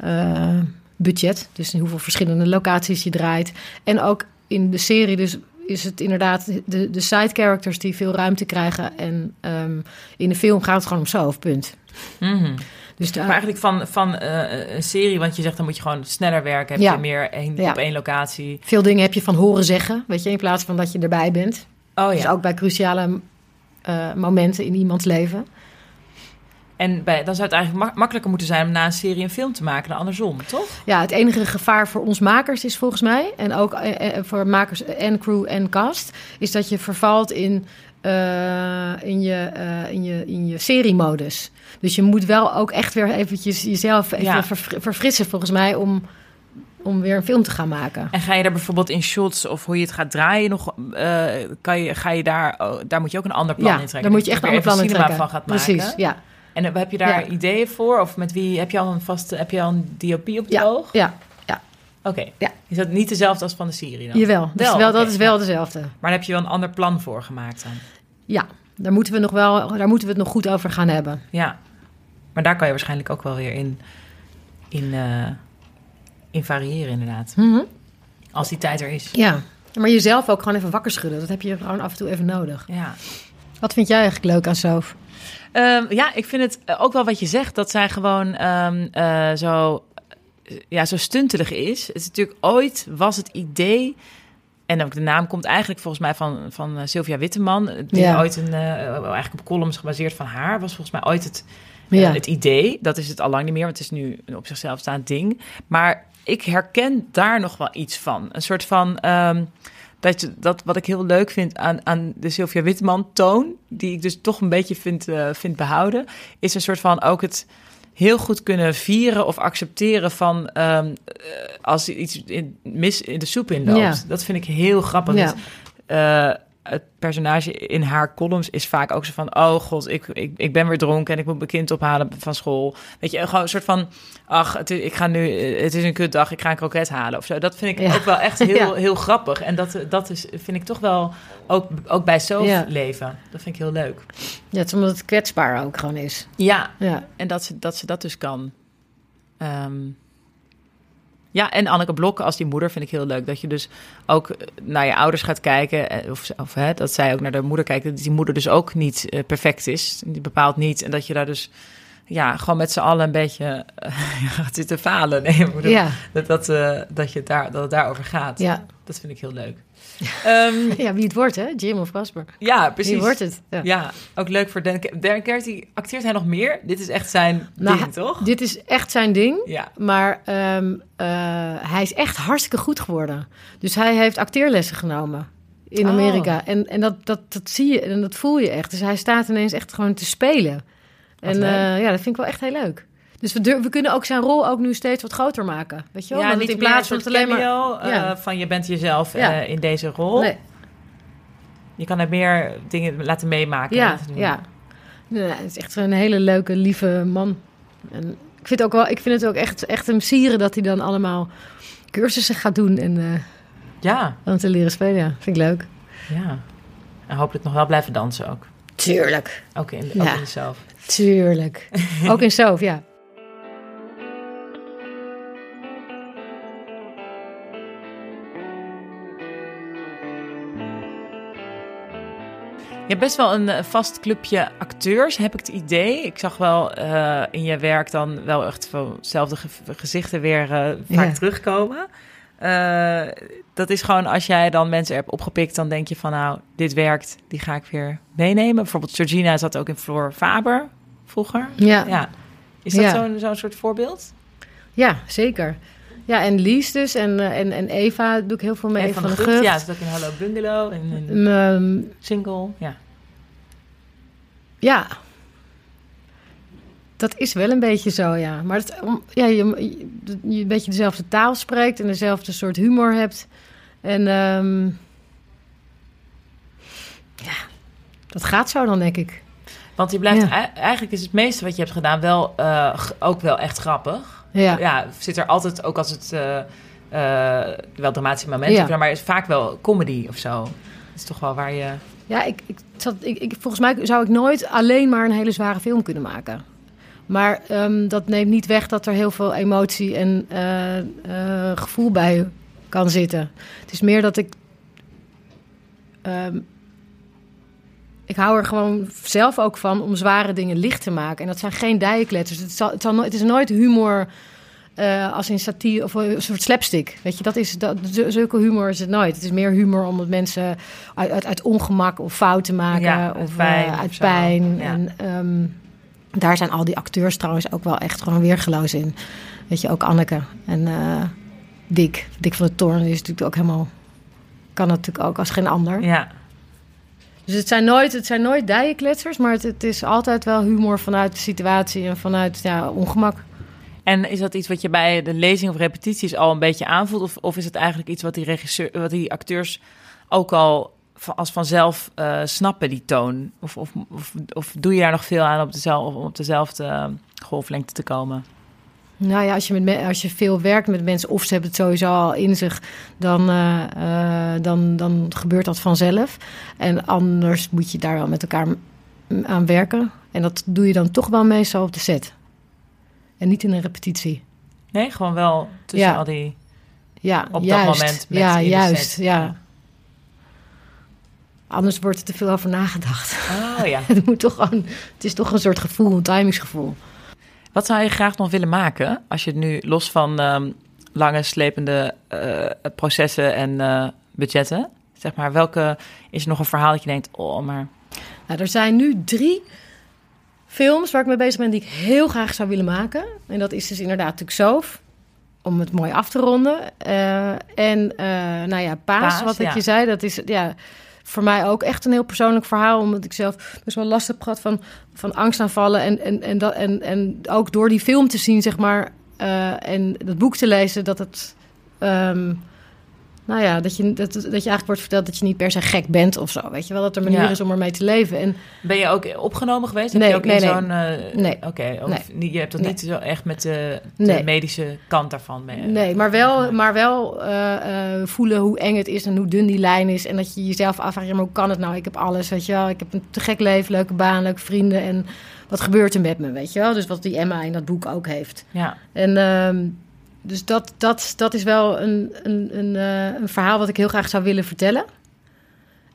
S2: budget. Dus hoeveel verschillende locaties je draait. En ook in de serie dus is het inderdaad de, de side characters die veel ruimte krijgen. En ehm, in de film gaat het gewoon om zo, punt.
S1: Mhm.
S2: Dus daar,
S1: Maar eigenlijk van, van eh, een serie, want je zegt dan moet je gewoon sneller werken. Heb
S2: Ja.
S1: je meer
S2: Ja.
S1: op één locatie.
S2: veel dingen heb je van horen zeggen, weet je, in plaats van dat je erbij bent.
S1: Oh
S2: Dus
S1: ja.
S2: ook bij cruciale eh, momenten in iemands leven.
S1: En bij, dan zou het eigenlijk mak- makkelijker moeten zijn om na een serie een film te maken dan andersom, toch?
S2: Ja, het enige gevaar voor ons makers is volgens mij, en ook eh, voor makers en crew en cast, is dat je vervalt in, eh, in, je, eh, in, je, in je seriemodus. Dus je moet wel ook echt weer eventjes jezelf even
S1: Ja.
S2: verfrissen volgens mij om, om weer een film te gaan maken.
S1: En ga je daar bijvoorbeeld in shots of hoe je het gaat draaien nog, eh, kan je, ga je daar, oh, daar moet je ook een ander plan
S2: ja,
S1: in trekken.
S2: daar moet je echt een ander
S1: er
S2: plan in trekken.
S1: van gaat
S2: Precies,
S1: maken.
S2: ja.
S1: En heb je daar
S2: Ja.
S1: ideeën voor? Of met wie, heb je al een vaste, heb je al een DOP op je
S2: Ja,
S1: oog?
S2: ja,
S1: Oké.
S2: Ja.
S1: Is dat niet dezelfde als van de serie dan?
S2: jawel. Dat,
S1: Wel,
S2: is, wel, dat is wel dezelfde.
S1: Maar daar heb je wel een ander plan voor gemaakt dan?
S2: Ja, daar moeten we nog wel, daar moeten we het nog goed over gaan hebben.
S1: Ja. Maar daar kan je waarschijnlijk ook wel weer in, in, eh, in variëren inderdaad.
S2: Mhm.
S1: Als die tijd er is.
S2: Ja, maar jezelf ook gewoon even wakker schudden. Dat heb je gewoon af en toe even nodig.
S1: Ja.
S2: Wat vind jij eigenlijk leuk aan Sof?
S1: Ehm, ja, ik vind het eh, ook wel wat je zegt, dat zij gewoon ehm, eh, zo, ja, zo stuntelig is. Het is natuurlijk ooit was het idee, en ook de naam komt eigenlijk volgens mij van, van eh, Sylvia Witteman, eh, die
S2: Ja.
S1: ooit een, eh, eigenlijk op columns gebaseerd van haar, was volgens mij ooit het,
S2: Ja.
S1: eh, het idee. Dat is het al lang niet meer, want het is nu een op zichzelf staand ding. Maar ik herken daar nog wel iets van. Een soort van. ehm, dat, dat wat ik heel leuk vind aan, aan de Sylvia Witteman toon, die ik dus toch een beetje vind, eh, vind behouden, is een soort van ook het heel goed kunnen vieren of accepteren van ehm, eh, als iets in, mis in de soep inloopt.
S2: Ja.
S1: Dat vind ik heel grappig.
S2: Ja.
S1: Eh, het personage in haar columns is vaak ook zo van... oh god, ik, ik, ik ben weer dronken en ik moet mijn kind ophalen van school. Weet je, gewoon een soort van... ach, het is, ik ga nu, het is een kutdag, ik ga een kroket halen of zo. Dat vind ik
S2: Ja.
S1: ook wel echt heel,
S2: Ja.
S1: heel grappig. En dat, dat is, vind ik toch wel ook, ook bij
S2: Ja.
S1: leven. Dat vind ik heel leuk.
S2: Ja, het is omdat het kwetsbaar ook gewoon is.
S1: Ja,
S2: Ja,
S1: en dat ze dat, ze dat dus kan. Ehm, ja, en Anneke Blokken als die moeder vind ik heel leuk. Dat je dus ook eh, naar je ouders gaat kijken. eh, Of, of hè, dat zij ook naar de moeder kijkt. Dat die moeder dus ook niet eh, perfect is. Die bepaalt niet. En dat je daar dus ja, gewoon met z'n allen een beetje gaat zitten falen. Nee,
S2: ja,
S1: dat, dat, dat, je het daar, dat het daarover gaat.
S2: ja.
S1: Dat vind ik heel leuk. Ehm,
S2: ja, wie het wordt, hè? Jim of Casper.
S1: ja, precies.
S2: Wie wordt het? Ja.
S1: Ja, ook leuk voor Dan, Dan Carty. Acteert hij nog meer? Dit is echt zijn
S2: Nou,
S1: ding, toch?
S2: Dit is echt zijn ding.
S1: Ja.
S2: Maar ehm, eh, hij is echt hartstikke goed geworden. Dus hij heeft acteerlessen genomen in
S1: Oh.
S2: Amerika. En, en dat, dat, dat zie je en dat voel je echt. Dus hij staat ineens echt gewoon te spelen. En eh, ja, dat vind ik wel echt heel leuk. Dus we, durf- we kunnen ook zijn rol ook nu steeds wat groter maken. Weet je wel?
S1: Ja, niet in plaats van het
S2: alleen maar...
S1: eh,
S2: Ja.
S1: van je bent jezelf eh, in deze rol.
S2: Nee.
S1: Je kan er meer dingen laten meemaken.
S2: Ja, ja. ja. Het is echt een hele leuke, lieve man. En ik vind, ook wel, ik vind het ook echt, echt hem sieren dat hij dan allemaal cursussen gaat doen en eh
S1: Ja,
S2: dan te leren spelen. Ja, vind ik leuk.
S1: ja. En hopelijk nog wel blijven dansen ook.
S2: Tuurlijk.
S1: Ook in,
S2: Ja.
S1: ook in.
S2: Tuurlijk. ook in Sof, ja.
S1: Je hebt best wel een eh, vast clubje acteurs, heb ik het idee. Ik zag wel eh, in je werk dan wel echt veel dezelfde ge- gezichten weer eh, vaak
S2: Ja.
S1: terugkomen. Dat is gewoon als jij dan mensen hebt opgepikt, dan denk je van nou, dit werkt, die ga ik weer meenemen. Bijvoorbeeld Georgina zat ook in Floor Faber vroeger.
S2: Ja, ja.
S1: Ja. Is dat
S2: Ja.
S1: zo'n zo'n soort voorbeeld?
S2: zeker. Ja, en Lies dus. En, eh, en, en Eva doe ik heel veel mee.
S1: Eva
S2: van, de
S1: Gucht. Ja, ze ook in Hallo Bungalow en
S2: Ehm,
S1: Single. Ja.
S2: Ja. Dat is wel een beetje zo, ja. Maar het, om, ja, je, een beetje dezelfde taal spreekt en dezelfde soort humor hebt. En ehm, ja, dat gaat zo dan, denk ik.
S1: Want je blijft,
S2: Ja.
S1: ei- eigenlijk is het meeste wat je hebt gedaan wel eh, ook wel echt grappig.
S2: Ja,
S1: Ja, zit er altijd, ook als het eh, eh, wel dramatische momenten,
S2: Ja.
S1: maar is vaak wel comedy of zo. Dat is toch wel waar je...
S2: ja ik, ik, zat, ik, ik, volgens mij zou ik nooit alleen maar een hele zware film kunnen maken. Maar ehm, dat neemt niet weg dat er heel veel emotie en eh, gevoel bij kan zitten. Het is meer dat ik. ehm, ik hou er gewoon zelf ook van om zware dingen licht te maken. En dat zijn geen dijenkletters. Het, zal, het, zal, nooit- het is nooit humor eh, als in satire of een soort slapstick. Weet je, dat is, dat, zulke humor is het nooit. Het is meer humor omdat mensen uit, uit, uit ongemak of fouten maken.
S1: Ja,
S2: of
S1: pijn
S2: eh, uit pijn.
S1: Ja.
S2: En ehm, daar zijn al die acteurs trouwens ook wel echt gewoon weergeloos in. Weet je, ook Anneke en eh, Dick. Dick van de Toorn is natuurlijk ook helemaal... Kan natuurlijk ook als geen ander.
S1: Ja,
S2: Dus het zijn nooit, het zijn nooit dijenkletsers, maar het, het is altijd wel humor vanuit de situatie en vanuit ja, ongemak.
S1: en is dat iets wat je bij de lezing of repetities al een beetje aanvoelt? Of, of is het eigenlijk iets wat die, regisseur, wat die acteurs ook al als vanzelf eh, snappen, die toon? Of, of, of, of doe je daar nog veel aan op dezelfde, om op dezelfde eh, golflengte te komen?
S2: Nou ja, als je, met me- als je veel werkt met mensen of ze hebben het sowieso al in zich, dan, eh, eh, dan, dan gebeurt dat vanzelf. En anders moet je daar wel met elkaar aan werken. En dat doe je dan toch wel meestal op de set. En niet in een repetitie.
S1: Nee, gewoon wel tussen
S2: Ja.
S1: al die...
S2: Ja,
S1: Op dat moment met
S2: ja, juist.
S1: set.
S2: Ja. Anders wordt er te veel over nagedacht.
S1: Oh ja.
S2: Het, moet toch gewoon, het is toch een soort gevoel, een timingsgevoel.
S1: Wat zou je graag nog willen maken als je het nu los van ehm, lange slepende eh, processen en eh, budgetten, zeg maar, welke is er nog een verhaal dat je denkt, oh, maar
S2: Nou, er zijn nu drie films waar ik mee bezig ben die ik heel graag zou willen maken. En dat is dus inderdaad natuurlijk Soof, om het mooi af te ronden. Eh, en nou ja, Paas,
S1: Paas,
S2: wat ik
S1: ja.
S2: je zei, dat is ja, voor mij ook echt een heel persoonlijk verhaal. Omdat ik zelf best wel last heb gehad van, van angstaanvallen. En, en, en, dat, en, en ook door die film te zien, zeg maar, eh, en dat boek te lezen, dat het... ehm, nou ja, dat je, dat, dat je eigenlijk wordt verteld dat je niet per se gek bent of zo. Weet je wel, dat er manier
S1: Ja.
S2: is om ermee te leven. En
S1: ben je ook opgenomen geweest? Heb
S2: Nee,
S1: je ook
S2: nee,
S1: in
S2: nee.
S1: zo'n... eh,
S2: Nee.
S1: Oké, of
S2: Nee.
S1: niet- je hebt dat niet zo echt met de, medische kant daarvan mee.
S2: Nee, maar wel, maar wel eh, eh, voelen hoe eng het is en hoe dun die lijn is. En dat je jezelf afvraagt, ja, maar hoe kan het nou? Ik heb alles, weet je wel. Ik heb een te gek leven, leuke baan, leuke vrienden. En wat gebeurt er met me, weet je wel? Dus wat die Emma in dat boek ook heeft.
S1: Ja,
S2: En ehm, dus dat, dat, dat is wel een, een, een, eh, een verhaal wat ik heel graag zou willen vertellen.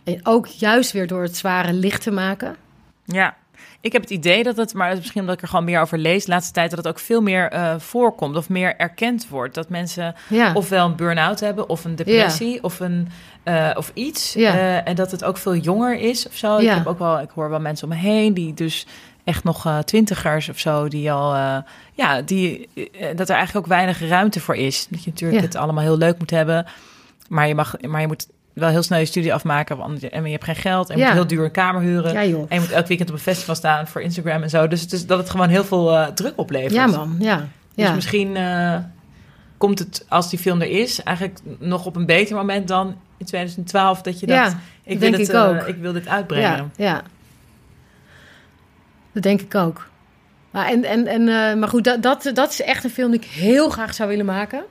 S2: En ook juist weer door het zware licht te maken.
S1: ja. Ik heb het idee dat het, maar het is misschien omdat ik er gewoon meer over lees de laatste tijd, dat het ook veel meer eh, voorkomt of meer erkend wordt. Dat mensen
S2: Ja,
S1: ofwel een burn-out hebben, of een depressie, of, een, eh, of iets.
S2: Ja.
S1: En dat het ook veel jonger is of zo. Ik, heb ook wel, ik hoor wel mensen om me heen die dus echt nog eh, twintigers of zo, die al, eh, ja, die, eh, dat er eigenlijk ook weinig ruimte voor is. Dat je natuurlijk
S2: Ja.
S1: het allemaal heel leuk moet hebben, maar je, mag, maar je moet wel heel snel je studie afmaken, want en je hebt geen geld en je
S2: Ja.
S1: moet heel duur een kamer huren.
S2: ja.
S1: En je moet elk weekend op een festival staan voor Instagram en zo. Dus het is dat het gewoon heel veel druk oplevert.
S2: Ja man, ja.
S1: Dus
S2: ja.
S1: misschien komt het, als die film er is, eigenlijk nog op een beter moment dan in 2012 dat je
S2: Ja,
S1: dacht, ik,
S2: denk
S1: wil het,
S2: ik
S1: wil dit
S2: Ja,
S1: uitbrengen.
S2: ja. Dat denk ik ook. Maar, en, en, en, eh, maar goed, dat, dat, dat is echt een film die ik heel graag zou willen maken.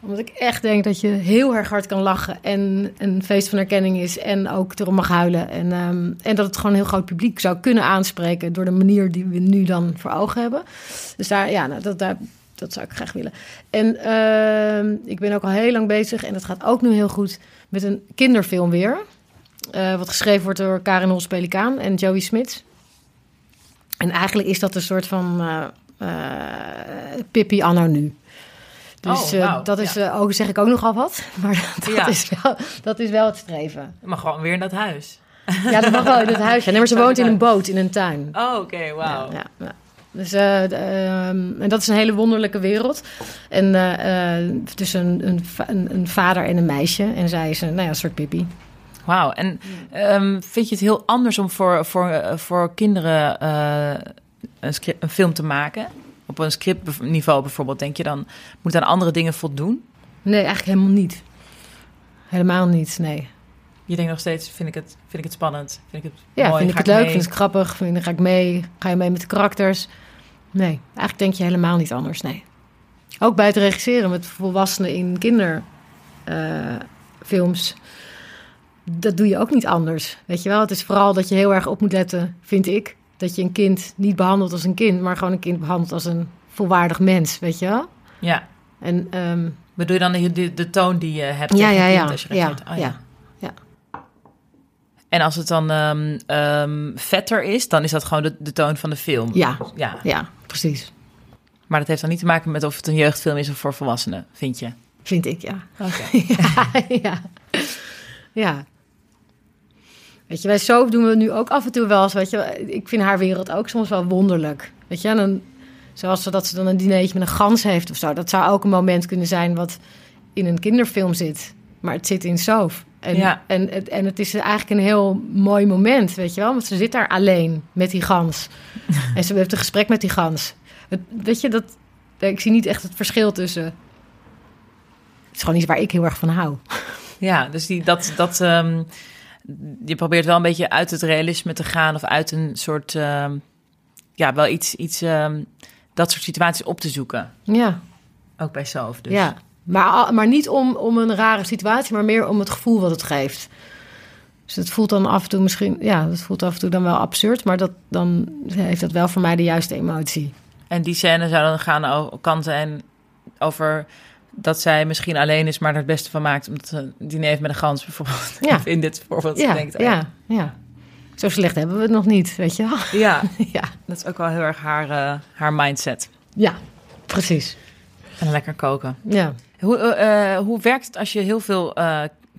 S2: Omdat ik echt denk dat je heel erg hard kan lachen. En een feest van herkenning is. En ook erom mag huilen. En, ehm, en dat het gewoon een heel groot publiek zou kunnen aanspreken. Door de manier die we nu dan voor ogen hebben. Dus daar, ja, nou, dat, daar, dat zou ik graag willen. En ehm, ik ben ook al heel lang bezig. En dat gaat ook nu heel goed. Met een kinderfilm weer. Eh, wat geschreven wordt door Karin Hols Pelikaan en Joey Smits. En eigenlijk is dat een soort van eh eh, Pippi anno nu. Dus
S1: Oh,
S2: eh,
S1: wauw,
S2: dat is
S1: ja.
S2: ook, zeg ik ook nogal wat. Maar dat,
S1: Ja.
S2: is, wel, dat is wel het streven.
S1: Maar gewoon weer in dat huis.
S2: Ja, dat mag wel in het huisje. Nee, maar ze woont in een boot, in een tuin.
S1: Oh, oké, wauw.
S2: Ja, ja, ja. Dus, eh, ehm, en dat is een hele wonderlijke wereld. En tussen een, een, een vader en een meisje. En zij is een, nou ja, een soort Pippi.
S1: Wauw. En ehm, vind je het heel anders om voor, voor, eh, voor kinderen eh, een, script, een film te maken? Op een scriptniveau bijvoorbeeld, denk je dan, moet aan andere dingen voldoen?
S2: Nee, eigenlijk helemaal niet. Helemaal niet, nee.
S1: Je denkt nog steeds, vind ik het, vind ik het spannend? Vind ik het
S2: Ja,
S1: mooi?
S2: vind ik het leuk,
S1: mee?
S2: vind ik het grappig, vind, ga ik mee, ga je mee met de karakters. Nee, eigenlijk denk je helemaal niet anders, nee. Ook bij het regisseren met volwassenen in kinderfilms. Dat doe je ook niet anders, weet je wel. Het is vooral dat je heel erg op moet letten, vind ik. Dat je een kind niet behandelt als een kind, maar gewoon een kind behandelt als een volwaardig mens, weet je wel.
S1: Ja.
S2: En ehm,
S1: Bedoel je dan de, de, de toon die je hebt
S2: ja, ja, ja,
S1: kind
S2: ja?
S1: Oh,
S2: ja, ja.
S1: En als het dan ehm, ehm, vetter is, dan is dat gewoon de, de toon van de film?
S2: Ja,
S1: ja.
S2: ja, precies.
S1: Maar dat heeft dan niet te maken met of het een jeugdfilm is of voor volwassenen, vind je?
S2: Vind ik, ja.
S1: Oké.
S2: ja, ja. Ja. Weet je, bij Soap doen we nu ook af en toe wel eens, weet je, ik vind haar wereld ook soms wel wonderlijk. Weet je, en dan, zoals ze, dat ze dan een dinertje met een gans heeft of zo. Dat zou ook een moment kunnen zijn wat in een kinderfilm zit. Maar het zit in Soap. En,
S1: Ja.
S2: en, het- en het is eigenlijk een heel mooi moment, weet je wel. Want ze zit daar alleen met die gans. en ze heeft een gesprek met die gans. Het, weet je, dat, ik zie niet echt het verschil tussen... Het is gewoon iets waar ik heel erg van hou.
S1: Ja, dus die, dat, dat, ehm, je probeert wel een beetje uit het realisme te gaan of uit een soort, ehm, ja, wel iets, iets ehm, dat soort situaties op te zoeken.
S2: Ja,
S1: Ook bij Sof. Dus.
S2: ja. Maar, maar niet om, om een rare situatie, maar meer om het gevoel wat het geeft. Dus het voelt dan af en toe misschien, ja, dat voelt af en toe dan wel absurd, maar dat, dan heeft dat wel voor mij de juiste emotie.
S1: En die scène zou dan gaan over, kan zijn over dat zij misschien alleen is, maar er het beste van maakt. Omdat ze een diner heeft met een gans bijvoorbeeld.
S2: Ja.
S1: Of in dit voorbeeld.
S2: Ja,
S1: denkt, oh
S2: ja, ja. Zo slecht hebben we het nog niet, weet je wel.
S1: ja,
S2: Ja,
S1: dat is ook wel heel erg haar, eh, haar mindset.
S2: ja precies.
S1: En lekker koken.
S2: Ja.
S1: Hoe, eh, eh, hoe werkt het als je heel veel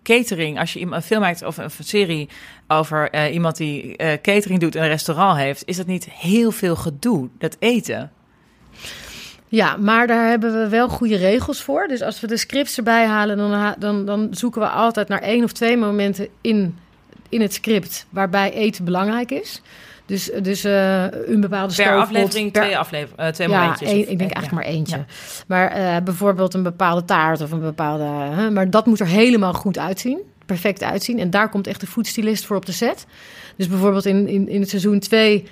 S1: catering, als je een film maakt of een serie over iemand die catering doet en een restaurant heeft, is dat niet heel veel gedoe, dat eten?
S2: Ja, maar daar hebben we wel goede regels voor. Dus als we de scripts erbij halen, dan, dan, dan zoeken we altijd naar één of twee momenten in, in het script waarbij eten belangrijk is. Dus, dus eh, een bepaalde
S1: Per
S2: stoofpot-
S1: aflevering
S2: per-
S1: twee, aflever eh, twee
S2: ja,
S1: momentjes? of-
S2: ik denk eigenlijk
S1: ja.
S2: maar eentje.
S1: Ja.
S2: Maar eh, bijvoorbeeld een bepaalde taart of een bepaalde... hè, maar dat moet er helemaal goed uitzien. Perfect uitzien. En daar komt echt de foodstylist voor op de set. Dus bijvoorbeeld in, in, in het seizoen 2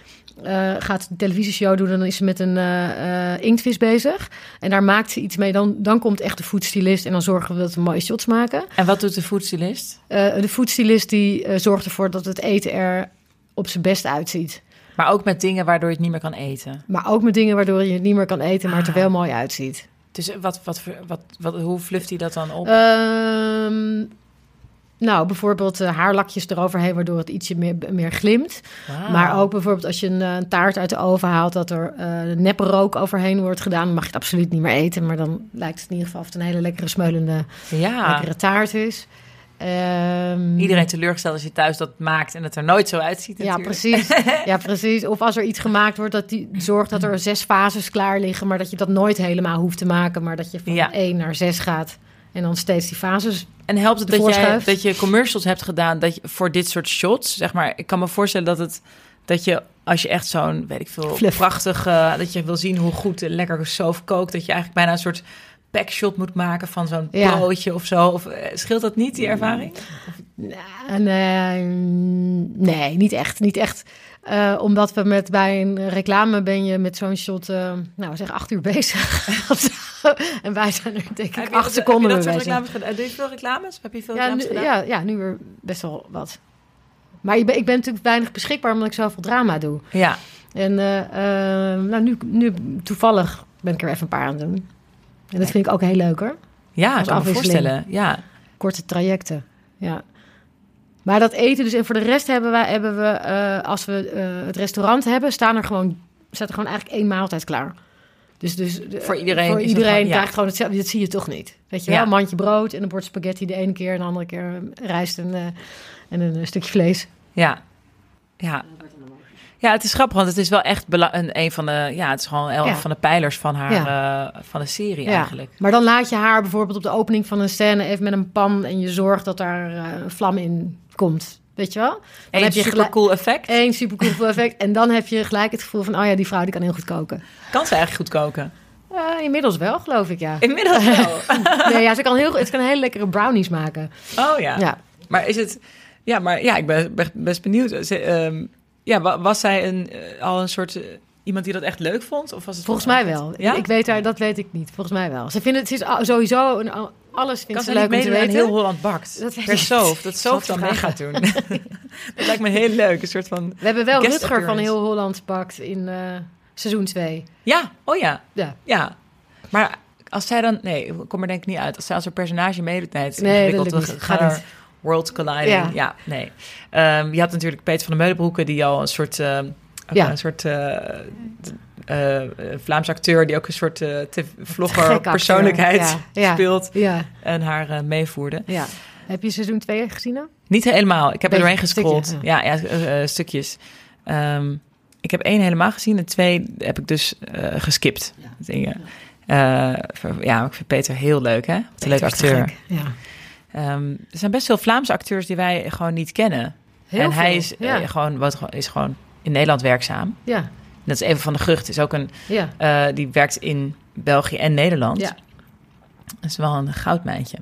S2: gaat ze een televisieshow doen... dan is ze met een eh, eh, inktvis bezig. En daar maakt ze iets mee. Dan, dan komt echt de foodstylist en dan zorgen we dat we mooie shots maken.
S1: En wat doet de foodstylist?
S2: Eh, de foodstylist die eh, zorgt ervoor dat het eten er op zijn best uitziet.
S1: Maar ook met dingen waardoor je het niet meer kan eten.
S2: Maar ook met dingen waardoor je het niet meer kan eten... maar het er
S1: Ah.
S2: wel mooi uitziet.
S1: Dus wat, wat, wat, wat, hoe fluft hij dat dan op?
S2: Ehm, nou, bijvoorbeeld eh, haarlakjes eroverheen, waardoor het ietsje meer, meer glimt. Maar ook bijvoorbeeld als je een, eh, een taart uit de oven haalt, dat er eh neppe rook overheen wordt gedaan. Dan mag je het absoluut niet meer eten. Maar dan lijkt het in ieder geval of het een hele lekkere, smeulende,
S1: ja.
S2: lekkere taart is. Ehm,
S1: Iedereen teleurgesteld als je thuis dat maakt en het er nooit zo uitziet
S2: Ja,
S1: natuurlijk.
S2: precies. Ja, precies. Of als er iets gemaakt wordt, dat die zorgt dat er zes fases klaar liggen, maar dat je dat nooit helemaal hoeft te maken, maar dat je van
S1: Ja.
S2: één naar zes gaat en dan steeds die fases.
S1: En helpt het dat jij, dat je commercials hebt gedaan dat je, voor dit soort shots? Zeg maar, ik kan me voorstellen dat het dat je als je echt zo'n weet ik veel
S2: Fluff.
S1: prachtig eh, dat je wil zien hoe goed de lekker sof kookt, dat je eigenlijk bijna een soort backshot moet maken van zo'n
S2: Ja.
S1: broodje of zo. Of eh, scheelt dat niet, die ervaring?
S2: Nou, nee, nee, niet echt. Niet echt. Eh, omdat we met bij een reclame ben je met zo'n shot, eh, nou zeg acht uur bezig. En wij zijn er denk
S1: Heb
S2: ik
S1: je
S2: acht
S1: dat-
S2: seconden
S1: heb je dat reclames gedaan? Doe je veel reclames? Heb je veel
S2: Ja
S1: reclames
S2: nu,
S1: gedaan?
S2: ja, ja, nu weer best wel wat. Maar ik ben, ik ben natuurlijk weinig beschikbaar omdat ik zoveel drama doe.
S1: Ja.
S2: En eh, eh, nou, nu, nu toevallig ben ik er even een paar aan het doen. En dat vind ik ook heel leuk hoor.
S1: Ja,
S2: Als
S1: ik kan me voorstellen. Ja.
S2: korte trajecten. Ja. Maar dat eten dus. En voor de rest hebben we, hebben we eh, als we eh, het restaurant hebben, staan er gewoon, staat er gewoon eigenlijk één maaltijd klaar. Dus, dus de-
S1: Voor iedereen
S2: Voor iedereen
S1: gewoon- ja.
S2: krijgt gewoon hetzelfde. Dat zie je toch niet. Weet je
S1: Ja.
S2: wel, een mandje brood en een bord spaghetti de ene keer en de andere keer rijst en, eh, en een, stukje vlees.
S1: Ja. Ja. Ja, het is grappig, want het is wel echt een, een van de, ja, het is gewoon een
S2: Ja.
S1: van de pijlers van haar, van de serie eigenlijk.
S2: Maar dan laat je haar bijvoorbeeld op de opening van een scène even met een pan en je zorgt dat daar een vlam in komt. Weet je wel? Dan
S1: Een
S2: heb je
S1: super cool effect.
S2: Eén super cool effect. En dan heb je gelijk het gevoel van, oh ja, die vrouw die kan heel goed koken.
S1: Kan ze eigenlijk goed koken?
S2: Eh, inmiddels wel, geloof ik, ja.
S1: Inmiddels wel.
S2: Nee, ja, ze kan heel, ze kan hele lekkere brownies maken.
S1: Oh ja.
S2: Ja.
S1: Maar is het, ja, maar ja, ik ben best benieuwd. Ze, ehm, ja, wa- was zij een, eh, al een soort eh, iemand die dat echt leuk vond? Of was het
S2: Volgens mij wel.
S1: Ja?
S2: Ik weet haar, dat weet ik niet. Volgens mij wel. Ze vindt het, ze is sowieso, een, alles vindt ze leuk om te weten.
S1: heel Holland bakt?
S2: Dat
S1: per Soof. Dat Soof dan mee gaat doen. dat lijkt me heel leuk. Een soort van...
S2: We hebben wel Rutger van. Heel Holland pakt in eh, seizoen 2.
S1: Ja, oh ja.
S2: Ja.
S1: Ja. Maar als zij dan... Nee, ik kom er denk ik niet uit. Als zij als een personage meedoet... Nee, het is
S2: Nee, dat lukt Gaat
S1: er
S2: niet.
S1: worlds colliding.
S2: Ja.
S1: Ja, nee. Ehm, je had natuurlijk Peter van de Meulenbroeken... die al een soort... ehm,
S2: Ja.
S1: Een soort... eh, eh, Vlaamse acteur die ook een soort eh vlogger persoonlijkheid
S2: Ja, ja.
S1: speelt
S2: Ja,
S1: en haar eh, meevoerde.
S2: ja. Heb je seizoen 2 gezien dan?
S1: Niet helemaal. Ik heb er doorheen gescrolld.
S2: stukje,
S1: ja, ja, stukjes. Ehm, ik heb één helemaal gezien en twee heb ik dus eh, geskipt. Dingen. Eh, ver- ja, ik vind Peter heel leuk, hè? Wat een leuke acteur.
S2: Ja.
S1: Ehm, er zijn best veel Vlaamse acteurs die wij gewoon niet kennen.
S2: Heel
S1: en hij is,
S2: ja.
S1: gewoon, wat, is gewoon in Nederland werkzaam.
S2: Ja,
S1: Dat is even van de Grucht. Is ook een,
S2: ja.
S1: eh, die werkt in België en Nederland.
S2: Ja.
S1: Dat is wel een goudmijntje.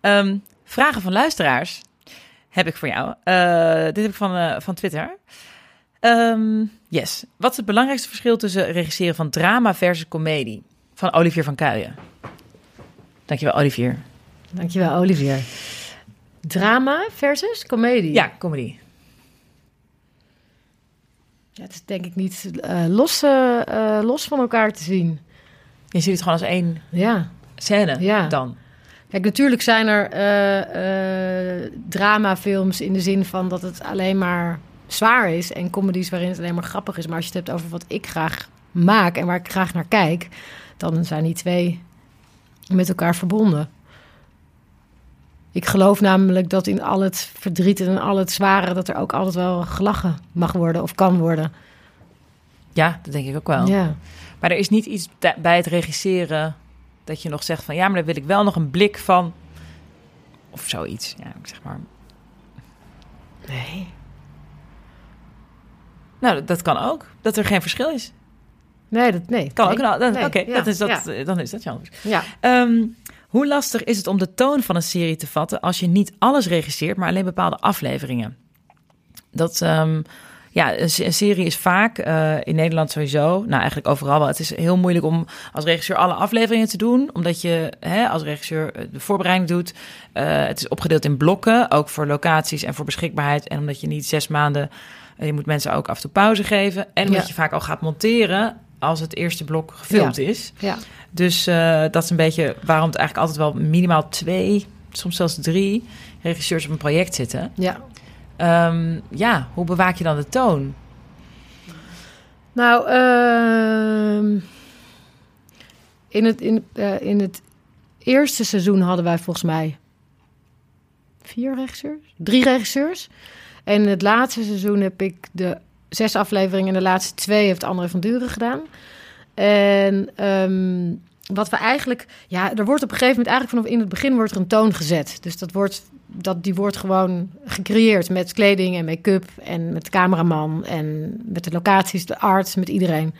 S1: Ehm, vragen van luisteraars heb ik voor jou. Eh, dit heb ik van, eh, van Twitter. Ehm, yes. Wat is het belangrijkste verschil tussen regisseren van drama versus comedie? Van Olivier van Kuijen. Dankjewel, Olivier.
S2: Dankjewel, Olivier. Drama versus comedie.
S1: Ja, comedy.
S2: Ja, het is denk ik niet eh, los, eh, los van elkaar te zien.
S1: Je ziet het gewoon als één
S2: Ja.
S1: scène
S2: Ja.
S1: dan.
S2: Kijk, natuurlijk zijn er eh, dramafilms in de zin van dat het alleen maar zwaar is. En comedies waarin het alleen maar grappig is. Maar als je het hebt over wat ik graag maak en waar ik graag naar kijk... dan zijn die twee met elkaar verbonden. Ik geloof namelijk dat in al het verdriet en al het zware... dat er ook altijd wel gelachen mag worden of kan worden.
S1: Ja, dat denk ik ook wel.
S2: Ja.
S1: Maar er is niet iets bij het regisseren dat je nog zegt van ja, maar dan wil ik wel nog een blik van of zoiets. Ja, zeg maar.
S2: Nee.
S1: Nou, dat, kan ook. Dat er geen verschil is.
S2: Nee, dat, nee.
S1: Kan
S2: nee.
S1: ook. Nou, dan-
S2: Nee,
S1: Oké,
S2: ja,
S1: dat is dat,
S2: Ja.
S1: eh, dan is dat jammer.
S2: ja.
S1: Ehm, hoe lastig is het om de toon van een serie te vatten als je niet alles regisseert, maar alleen bepaalde afleveringen? Dat, ehm, ja, een, se- een serie is vaak eh, in Nederland sowieso, nou eigenlijk overal wel. Het is heel moeilijk om als regisseur alle afleveringen te doen, omdat je hè, als regisseur eh, de voorbereiding doet. Eh, het is opgedeeld in blokken, ook voor locaties en voor beschikbaarheid. En omdat je niet zes maanden, je moet mensen ook af en toe pauze geven. En omdat
S2: Ja.
S1: je vaak al gaat monteren als het eerste blok gefilmd is.
S2: ja.
S1: Dus eh, dat is een beetje waarom het eigenlijk altijd wel minimaal twee, soms zelfs drie regisseurs op een project zitten.
S2: ja.
S1: Ehm, ja, hoe bewaak je dan de toon?
S2: Nou, ehm, in, het, in, eh, in het eerste seizoen hadden wij volgens mij vier regisseurs, drie regisseurs. En in het laatste seizoen heb ik de zes afleveringen en de laatste twee heeft André van Duren gedaan. En ehm, wat we eigenlijk, ja, er wordt op een gegeven moment eigenlijk vanaf in het begin wordt er een toon gezet. Dus dat wordt, dat, die wordt gewoon gecreëerd met kleding en make-up en met cameraman en met de locaties, de arts, met iedereen.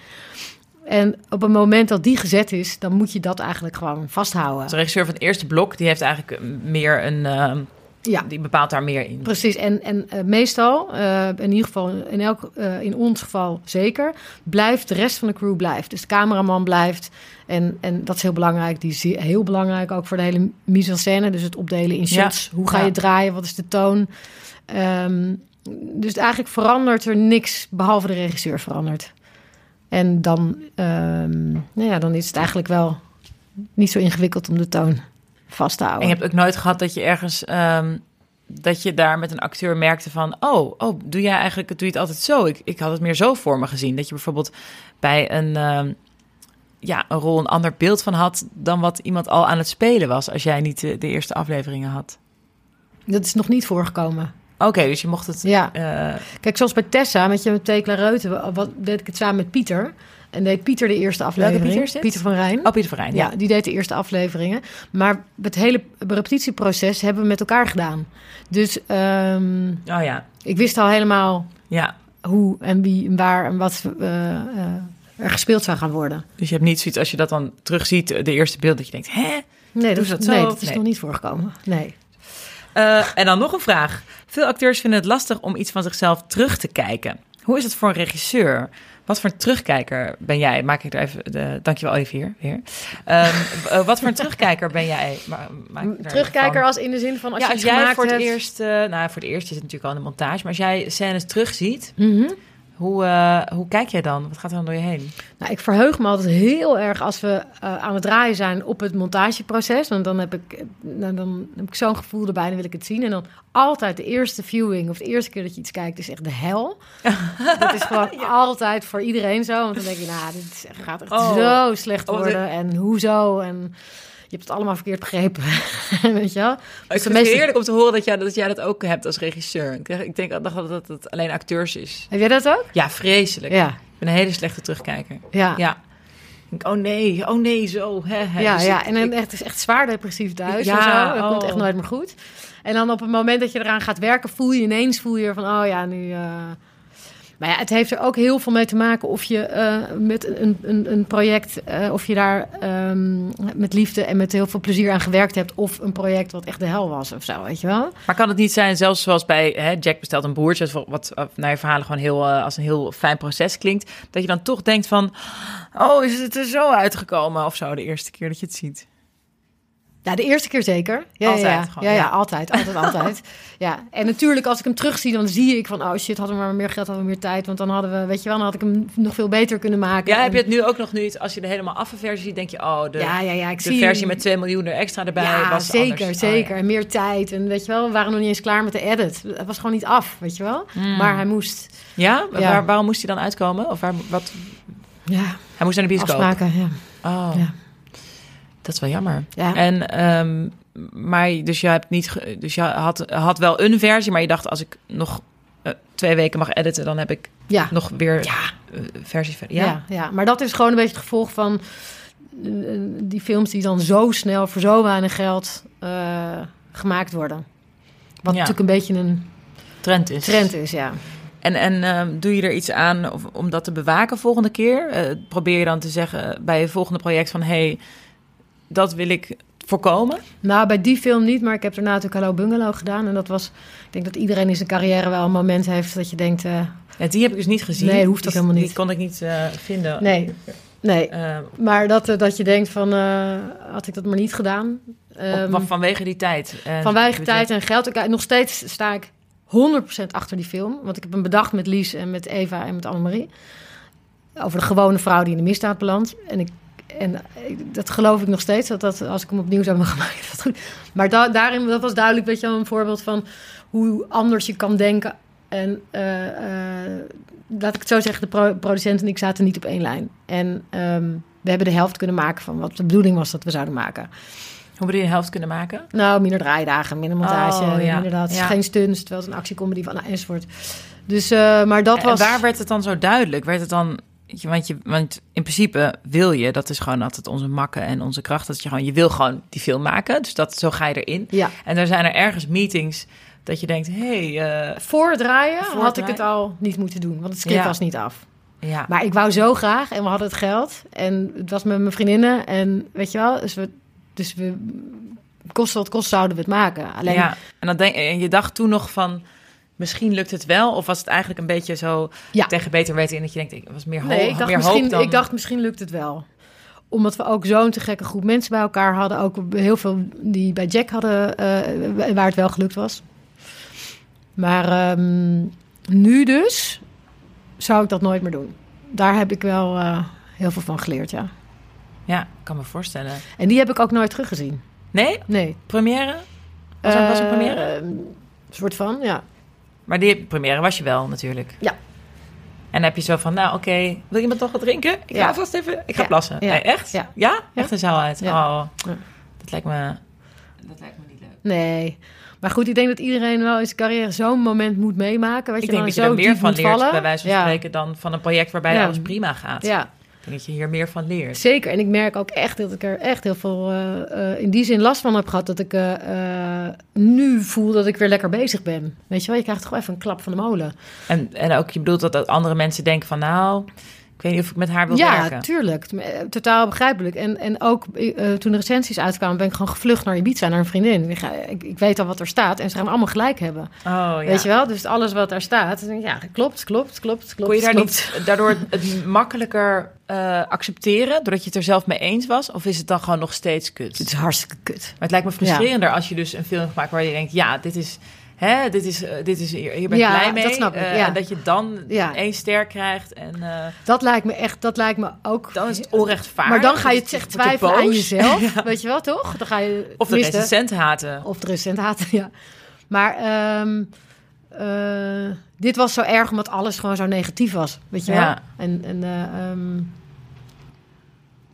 S2: En op het moment dat die gezet is, dan moet je dat eigenlijk gewoon vasthouden.
S1: De regisseur van het eerste blok, die heeft eigenlijk meer een... eh,
S2: Ja,
S1: die bepaalt daar meer in.
S2: precies. En, en eh, meestal, eh, in ieder geval in, elk, eh, in ons geval zeker, blijft de rest van de crew blijft. Dus de cameraman blijft. En, en dat is heel belangrijk. Die is heel belangrijk ook voor de hele mise en scène. Dus het opdelen in
S1: Ja.
S2: shots. Hoe ga
S1: Ja.
S2: je draaien? Wat is de toon? Ehm, dus eigenlijk verandert er niks behalve de regisseur verandert. En dan, ehm, nou ja, dan is het eigenlijk wel niet zo ingewikkeld om de toon vast te
S1: En je hebt ook nooit gehad dat je ergens... ehm, dat je daar met een acteur merkte van... Oh, oh doe jij eigenlijk doe je het altijd zo? Ik, ik had het meer zo voor me gezien. Dat je bijvoorbeeld bij een, ehm, ja, een rol een ander beeld van had... dan wat iemand al aan het spelen was... als jij niet de, de eerste afleveringen had.
S2: Dat is nog niet voorgekomen.
S1: Oké, dus je mocht het...
S2: Ja.
S1: eh,
S2: Kijk, zoals bij Tessa, met je met Tekla Reuten, wat deed ik het samen met Pieter. En deed Pieter de eerste aflevering.
S1: Pieter
S2: van Rijn.
S1: oh, Pieter Verijn,
S2: ja.
S1: ja.
S2: die deed de eerste afleveringen. Maar het hele repetitieproces hebben we met elkaar gedaan. Dus ehm,
S1: Oh ja,
S2: ik wist al helemaal
S1: ja.
S2: hoe en wie en waar en wat eh, eh, er gespeeld zou gaan worden.
S1: Dus je hebt niet zoiets als je dat dan terugziet, de eerste beeld, dat je denkt, hè?
S2: Nee, dat,
S1: dat zo?
S2: nee, dat is
S1: Nee.
S2: nog niet voorgekomen. Nee.
S1: Eh, en dan nog een vraag. Veel acteurs vinden het lastig om iets van zichzelf terug te kijken. Hoe is het voor een regisseur? Wat voor een terugkijker ben jij? Maak ik er even de. Dankjewel, Olivier. Weer. Eh, wat voor een terugkijker ben jij? Ma- maak ik er
S2: Terugkijker
S1: van?
S2: als in de zin van als
S1: ja,
S2: je
S1: als jij voor het
S2: hebt.
S1: eerst. eh, nou, voor het eerst is het natuurlijk al in de montage. Maar als jij scènes terugziet,
S2: Mhm.
S1: Hoe, eh, hoe kijk jij dan? Wat gaat er dan door je heen?
S2: Nou, ik verheug me altijd heel erg als we eh, aan het draaien zijn op het montageproces. Want dan heb ik, eh, nou, dan heb ik zo'n gevoel erbij, dan wil ik het zien. En dan altijd de eerste viewing of de eerste keer dat je iets kijkt is echt de hel. dat is gewoon altijd voor iedereen zo. Want dan denk je, nou, dit gaat echt
S1: Oh.
S2: zo slecht
S1: Oh,
S2: worden. En hoezo? En hebt het allemaal verkeerd begrepen. Weet je wel?
S1: Ik
S2: Dus
S1: vind het heerlijk om te horen dat jij, dat jij dat ook hebt als regisseur. Ik denk- dat dat het alleen acteurs is.
S2: Heb jij dat ook?
S1: Ja, vreselijk.
S2: Ja,
S1: Ik ben een hele slechte terugkijker.
S2: ja.
S1: Ja. Ik denk, oh nee, oh nee, zo. Hè, hè.
S2: Ja,
S1: Dus
S2: ja.
S1: ik-
S2: en dan echt, het is echt zwaar depressief thuis
S1: Ja,
S2: en zo. Dat komt
S1: oh.
S2: echt nooit meer goed. En dan op het moment dat je eraan gaat werken, voel je ineens voel je van, oh ja, nu. eh. Maar ja, het heeft er ook heel veel mee te maken of je eh, met een, een, een project, eh, of je daar ehm, met liefde en met heel veel plezier aan gewerkt hebt, of een project wat echt de hel was of zo, weet je wel?
S1: Maar kan het niet zijn, zelfs zoals bij hè, Jack bestelt een boertje, wat naar je verhalen gewoon heel, eh, als een heel fijn proces klinkt, dat je dan toch denkt van, oh, is het er zo uitgekomen of zo de eerste keer dat je het ziet?
S2: Ja, de eerste keer zeker. Ja,
S1: Altijd
S2: ja, ja.
S1: gewoon,
S2: ja, ja,
S1: ja.
S2: altijd, altijd, altijd. Ja, en natuurlijk als ik hem terugzie, dan zie ik van, oh shit, hadden we maar meer geld, hadden we meer tijd, want dan hadden we, weet je wel, dan had ik hem nog veel beter kunnen maken.
S1: Ja, heb je het nu ook nog niet, als je de helemaal affe versie ziet, denk je, oh, de,
S2: ja, ja, ja, ik
S1: de
S2: zie
S1: versie met 2 miljoen er extra erbij
S2: ja,
S1: was
S2: zeker,
S1: anders. Oh,
S2: zeker.
S1: ja.
S2: En meer tijd. En weet je wel, we waren nog niet eens klaar met de edit. Het was gewoon niet af, weet je wel.
S1: Hmm.
S2: Maar hij moest,
S1: Ja?
S2: Ja.
S1: Waar, waarom moest hij dan uitkomen? Of waar, wat?
S2: ja,
S1: Hij moest naar de bioscoop.
S2: afspraken. Ja.
S1: Oh,
S2: Ja.
S1: Dat is wel jammer.
S2: Ja.
S1: En, ehm, maar dus je hebt niet, dus je had, had wel een versie, maar je dacht als ik nog eh, twee weken mag editen, dan heb ik
S2: Ja.
S1: nog weer
S2: Ja.
S1: eh, verder.
S2: Ja.
S1: Ja.
S2: Ja, maar dat is gewoon een beetje het gevolg van eh, die films die dan zo snel voor zo weinig geld gemaakt worden. Wat
S1: Ja.
S2: natuurlijk een beetje een
S1: trend is.
S2: trend is, ja.
S1: En, en ehm, doe je er iets aan of, om dat te bewaken volgende keer? Probeer je dan te zeggen bij je volgende project van, hey, dat wil ik voorkomen?
S2: Nou, bij die film niet, maar ik heb daarna natuurlijk Hallo Bungalow gedaan. En dat was, ik denk dat iedereen in zijn carrière wel een moment heeft dat je denkt, eh,
S1: Ja, die heb ik dus niet gezien.
S2: Nee, hoeft ook
S1: Die-
S2: helemaal niet.
S1: Die kon ik niet eh, vinden.
S2: nee, nee.
S1: Eh,
S2: Maar dat, dat je denkt van, had ik dat maar niet gedaan. Ehm,
S1: van- vanwege die tijd.
S2: Vanwege tijd en geld. Ik, nog steeds sta ik 100% achter die film. Want ik heb hem bedacht met Lies en met Eva en met Annemarie. Over de gewone vrouw die in de misdaad belandt. En, ik, en ik- dat geloof ik nog steeds. Dat, dat als ik hem opnieuw zou mogen maken, dat goed. Maar da- daarin dat was duidelijk weet je, een voorbeeld van hoe anders je kan denken. En eh, eh, laat ik het zo zeggen, de pro- producent en ik zaten niet op één lijn. En ehm, we hebben de helft kunnen maken van wat de bedoeling was dat we zouden maken.
S1: Hoe bedoel je de helft kunnen maken?
S2: Nou, minder draaidagen, minder montage,
S1: Oh, ja.
S2: inderdaad.
S1: Ja.
S2: Geen stunts, terwijl het een actiecomedy van nou, enzovoort. Dus, eh, maar dat
S1: En
S2: was...
S1: waar werd het dan zo duidelijk? Werd het dan... Want, je, want in principe wil je, dat is gewoon altijd onze makken en onze kracht, dat je gewoon, je wil gewoon die film maken. Dus dat, zo ga je erin.
S2: Ja,
S1: En dan zijn er ergens meetings dat je denkt, hé, hey, eh,
S2: voor het draaien
S1: Voor het
S2: had ik het al niet moeten doen, want het script
S1: Ja.
S2: was niet af.
S1: Ja.
S2: Maar ik wou zo graag en we hadden het geld. En het was met mijn vriendinnen. En weet je wel, dus we, dus we kost wat kost zouden we het maken. Alleen,
S1: ja. En, dan denk, en je dacht toen nog van, misschien lukt het wel? Of was het eigenlijk een beetje zo
S2: Ja.
S1: tegen beter weten in dat je denkt, ik was meer, ho
S2: nee, ik dacht,
S1: meer
S2: misschien,
S1: hoop dan...
S2: ik dacht misschien lukt het wel. Omdat we ook zo'n te gekke groep mensen bij elkaar hadden. Ook heel veel die bij Jack hadden, eh, waar het wel gelukt was. Maar ehm, nu dus zou ik dat nooit meer doen. Daar heb ik wel eh, heel veel van geleerd, ja.
S1: Ja, kan me voorstellen.
S2: En die heb ik ook nooit teruggezien.
S1: Nee?
S2: Nee.
S1: Première? Was dat was een
S2: Eh,
S1: première?
S2: Een soort van, ja.
S1: Maar die première was je wel natuurlijk.
S2: Ja.
S1: En dan heb je zo van, nou oké, wil iemand toch wat drinken? Ik
S2: Ja.
S1: ga vast even, ik ga
S2: Ja.
S1: plassen.
S2: Ja.
S1: Nee, echt?
S2: Ja.
S1: Ja? Echt een zaal uit?
S2: Ja.
S1: Oh,
S2: Ja.
S1: dat lijkt me... Dat lijkt me niet leuk.
S2: Nee. Maar goed, ik denk dat iedereen wel in zijn carrière zo'n moment moet meemaken. Weet
S1: Ik
S2: je,
S1: denk
S2: dan
S1: dat je er meer van leert,
S2: vallen.
S1: bij wijze van
S2: ja.
S1: spreken, dan van een project waarbij
S2: Ja.
S1: alles prima gaat.
S2: Ja,
S1: Denk dat je hier meer van leert.
S2: zeker. En ik merk ook echt dat ik er echt heel veel eh, eh, in die zin last van heb gehad. Dat ik eh, nu voel dat ik weer lekker bezig ben. Weet je wel, je krijgt gewoon even een klap van de molen.
S1: En, en ook, je bedoelt dat, dat andere mensen denken van, nou, ik weet niet of ik met haar wil
S2: ja,
S1: werken.
S2: tuurlijk. Eh, Totaal begrijpelijk. En, en ook eh, toen de recensies uitkwamen, ben ik gewoon gevlucht naar Ibiza, naar een vriendin. Ik, ik, ik weet al wat er staat en ze gaan allemaal gelijk hebben.
S1: Oh, ja.
S2: Weet je wel? Dus alles wat daar staat, ja, klopt, klopt, klopt, klopt.
S1: Kon je daar
S2: klopt.
S1: niet daardoor het makkelijker eh, accepteren, doordat je het er zelf mee eens was? Of is het dan gewoon nog steeds kut?
S2: Het is hartstikke kut.
S1: Maar het lijkt me frustrerender als je dus een film maakt waar je denkt, ja, dit is, hè, dit is, eh, dit is hier, hier ben ik
S2: Ja,
S1: blij mee.
S2: dat snap ik,
S1: Eh,
S2: ja.
S1: En dat je dan
S2: Ja.
S1: één ster krijgt en eh,
S2: Dat lijkt me echt, dat lijkt me ook.
S1: dan is het onrechtvaardig.
S2: Maar dan ga je het echt twijfelen aan jezelf. Weet je wel, toch? Dan ga je
S1: Of de recensent haten.
S2: Of de recent haten, ja. Maar ehm, eh, dit was zo erg omdat alles gewoon zo negatief was. Weet je wel?
S1: Ja.
S2: En, en eh, ehm,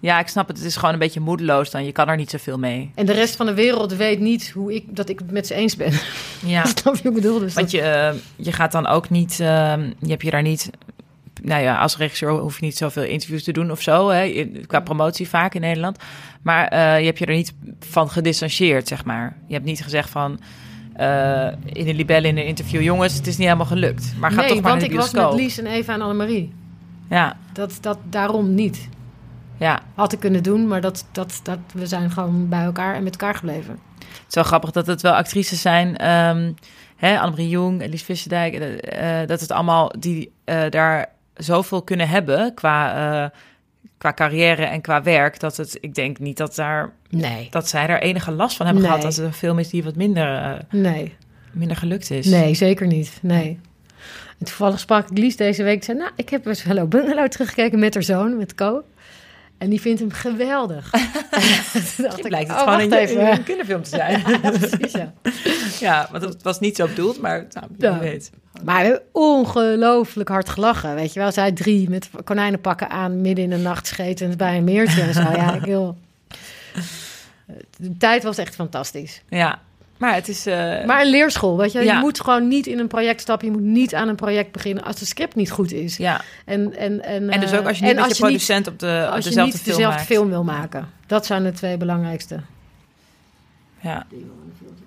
S1: Ja, ik snap het. Het is gewoon een beetje moedeloos dan. Je kan er niet zoveel mee.
S2: en de rest van de wereld weet niet hoe ik, dat ik het met ze eens ben.
S1: Ja.
S2: Snap je wat ik bedoel? Dus
S1: Want je, eh, je gaat dan ook niet, eh, je hebt je daar niet, nou ja, als regisseur hoef je niet zoveel interviews te doen of zo, hè, qua promotie vaak in Nederland. Maar eh, je hebt je er niet van gedistanceerd, zeg maar. Je hebt niet gezegd van, eh, in de libelle in een interview, jongens, het is niet helemaal gelukt. Maar ga
S2: nee,
S1: toch maar
S2: want
S1: naar de
S2: ik was met Lies en Eva en Annemarie.
S1: Ja,
S2: Dat, dat daarom niet.
S1: Ja.
S2: Had ik kunnen doen, maar dat, dat, dat, we zijn gewoon bij elkaar en met elkaar gebleven.
S1: Het is wel grappig dat het wel actrices zijn. ehm hè, Annemarie Jong, Elise Visserdijk. eh, eh, dat het allemaal die eh, daar zoveel kunnen hebben qua, qua carrière en qua werk. Dat het, ik denk niet dat, daar,
S2: Nee.
S1: dat zij daar enige last van hebben
S2: Nee.
S1: gehad. Als het een film is die wat minder,
S2: Nee.
S1: minder gelukt is.
S2: Nee, zeker niet. Nee. En toevallig sprak ik Lies deze week. Zei, nou, ik heb eens Hello Bungalow teruggekeken met haar zoon, met Co. En die vindt hem geweldig. Dacht ik,
S1: blijkt het
S2: oh,
S1: gewoon een,
S2: even.
S1: een kinderfilm te zijn.
S2: Ja, precies, ja.
S1: ja, want het was niet zo bedoeld, maar nou, wie
S2: Ja.
S1: weet.
S2: Maar we hebben ongelooflijk hard gelachen. Weet je wel, zij drie met konijnenpakken aan, midden in de nacht schetend bij een meertje en zo. Ja, ik wil... De tijd was echt fantastisch.
S1: Ja, maar het is... eh,
S2: Maar een leerschool, weet je.
S1: Ja.
S2: Je moet gewoon niet in een project stappen. Je moet niet aan een project beginnen als de script niet goed is.
S1: ja.
S2: En, en, en,
S1: En dus
S2: eh,
S1: ook als je niet
S2: en
S1: met je
S2: als je niet-
S1: producent op, de, op
S2: als je
S1: dezelfde
S2: niet
S1: film
S2: dezelfde
S1: maakt.
S2: film wil maken. Dat zijn de twee belangrijkste.
S1: Ja.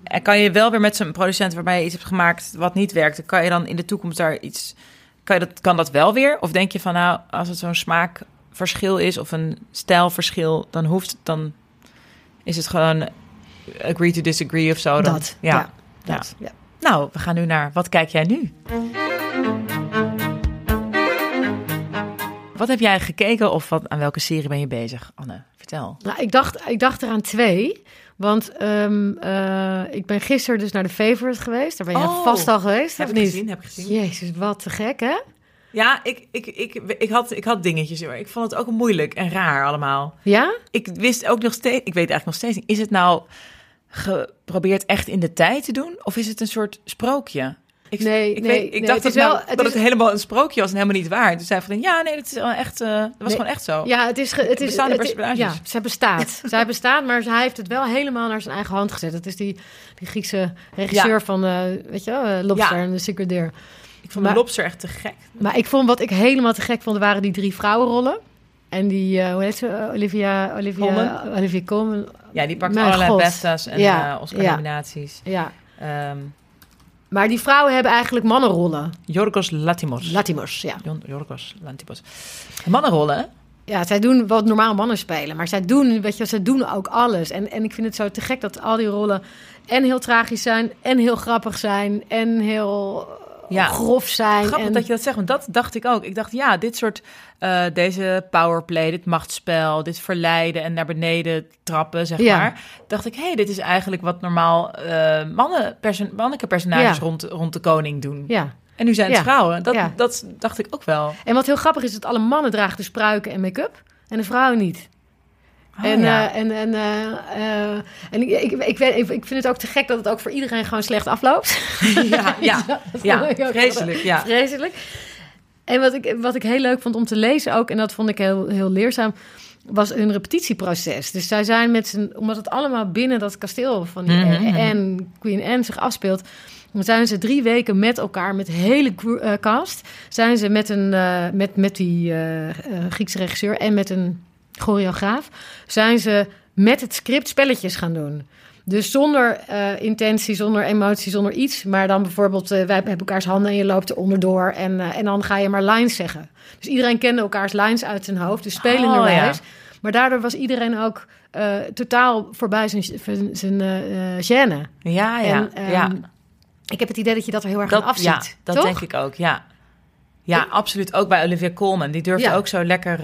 S1: En kan je wel weer met zo'n producent waarbij je iets hebt gemaakt wat niet werkt, kan je dan in de toekomst daar iets. Kan, je dat, kan dat wel weer? Of denk je van nou, als het zo'n smaakverschil is of een stijlverschil, dan hoeft het dan. Is het gewoon agree to disagree of zo? Dan,
S2: dat.
S1: Ja.
S2: Ja.
S1: Ja.
S2: dat, ja.
S1: Nou, we gaan nu naar wat kijk jij nu? Wat heb jij gekeken of wat, aan welke serie ben je bezig? Anne, vertel.
S2: Nou, ik dacht, ik dacht eraan twee. Want ehm, eh, ik ben gisteren dus naar de Favorite geweest. Daar ben je
S1: Oh,
S2: vast al geweest,
S1: Heb ik
S2: niet?
S1: gezien, heb ik gezien.
S2: Jezus, wat te gek, hè?
S1: Ja, ik, ik, ik, ik, had, ik had dingetjes hoor. Ik vond het ook moeilijk en raar allemaal.
S2: Ja?
S1: Ik wist ook nog steeds, ik weet eigenlijk nog steeds niet, is het nou geprobeerd echt in de tijd te doen? Of is het een soort sprookje? Ik,
S2: Nee,
S1: ik,
S2: nee,
S1: weet, ik
S2: nee,
S1: dacht
S2: het
S1: dat,
S2: wel-
S1: nou,
S2: het
S1: dat
S2: is-
S1: het helemaal een sprookje was en helemaal niet waar. Toen zei van, ja, nee, dat is wel echt, eh, dat was
S2: Nee,
S1: gewoon echt zo.
S2: Ja, het is... ge- Het is
S1: Bestaande
S2: het-
S1: personages.
S2: Ja, zij bestaat. zij bestaat, maar hij heeft het wel helemaal naar zijn eigen hand gezet. Het is die, die Griekse regisseur
S1: Ja.
S2: van, eh, weet je wel, eh, Lobster
S1: Ja.
S2: en The Secret Deer.
S1: ik vond
S2: maar-
S1: de lobster echt te gek.
S2: Maar ik vond wat ik helemaal te gek vond, waren die drie vrouwenrollen. En die, eh, hoe heet ze? Olivia, Olivia,
S1: Colman.
S2: Olivia Colman.
S1: Ja, die pakt
S2: mijn
S1: allerlei
S2: God.
S1: BAFTA's en
S2: Ja,
S1: Oscar-nominaties.
S2: Ja,
S1: Ehm,
S2: Maar die vrouwen hebben eigenlijk mannenrollen.
S1: Yorgos Latimos.
S2: Latimos, ja.
S1: Yorgos Lantimos. Mannenrollen?
S2: Ja, zij doen wat normaal mannen spelen. Maar zij doen, weet je, zij doen ook alles. En, en ik vind het zo te gek dat al die rollen en heel tragisch zijn... en heel grappig zijn en heel
S1: Ja.
S2: grof zijn.
S1: Grappig
S2: en,
S1: dat je dat zegt, want dat dacht ik ook. Ik dacht, ja, dit soort, eh, deze powerplay, dit machtsspel, dit verleiden en naar beneden trappen, zeg
S2: Ja.
S1: maar. Dacht ik, hé, hey, dit is eigenlijk wat normaal eh mannen, perso mannelijke personages
S2: Ja.
S1: rond, rond de koning doen.
S2: Ja.
S1: En nu zijn het vrouwen. Dat, dat dacht ik ook wel.
S2: En wat heel grappig is, dat alle mannen dragen dus pruiken en make-up. En de vrouwen niet.
S1: Oh,
S2: en,
S1: ja.
S2: eh, en, en, eh, eh, en ik, ik, ik, weet, ik, ik vind het ook te gek dat het ook voor iedereen gewoon slecht afloopt.
S1: ja, ja, ja, vreselijk, ja.
S2: Vreselijk. En wat ik, wat ik heel leuk vond om te lezen ook, en dat vond ik heel, heel leerzaam, was hun repetitieproces. Dus zij zijn met z'n, omdat het allemaal binnen dat kasteel van die
S1: Mhm, mhm.
S2: Anne, Queen Anne zich afspeelt, zijn ze drie weken met elkaar, met de hele cast, zijn ze met, een, met, met die Griekse regisseur en met een choreograaf, zijn ze met het script spelletjes gaan doen. Dus zonder eh, intentie, zonder emotie, zonder iets. Maar dan bijvoorbeeld, eh, wij hebben elkaars handen en je loopt er onderdoor. En, eh, en dan ga je maar lines zeggen. Dus iedereen kende elkaars lines uit zijn hoofd. Dus spelenderwijs.
S1: Oh,
S2: Maar daardoor was iedereen ook totaal voorbij zijn, zijn, gêne.
S1: Ja, ja,
S2: En, ehm,
S1: ja.
S2: Ik heb het idee dat je dat er heel erg aan
S1: Dat,
S2: afziet.
S1: ja, dat
S2: toch?
S1: denk ik ook, ja. Ja, absoluut. Ook bij Olivia Colman. Die durfde
S2: Ja.
S1: ook zo lekker,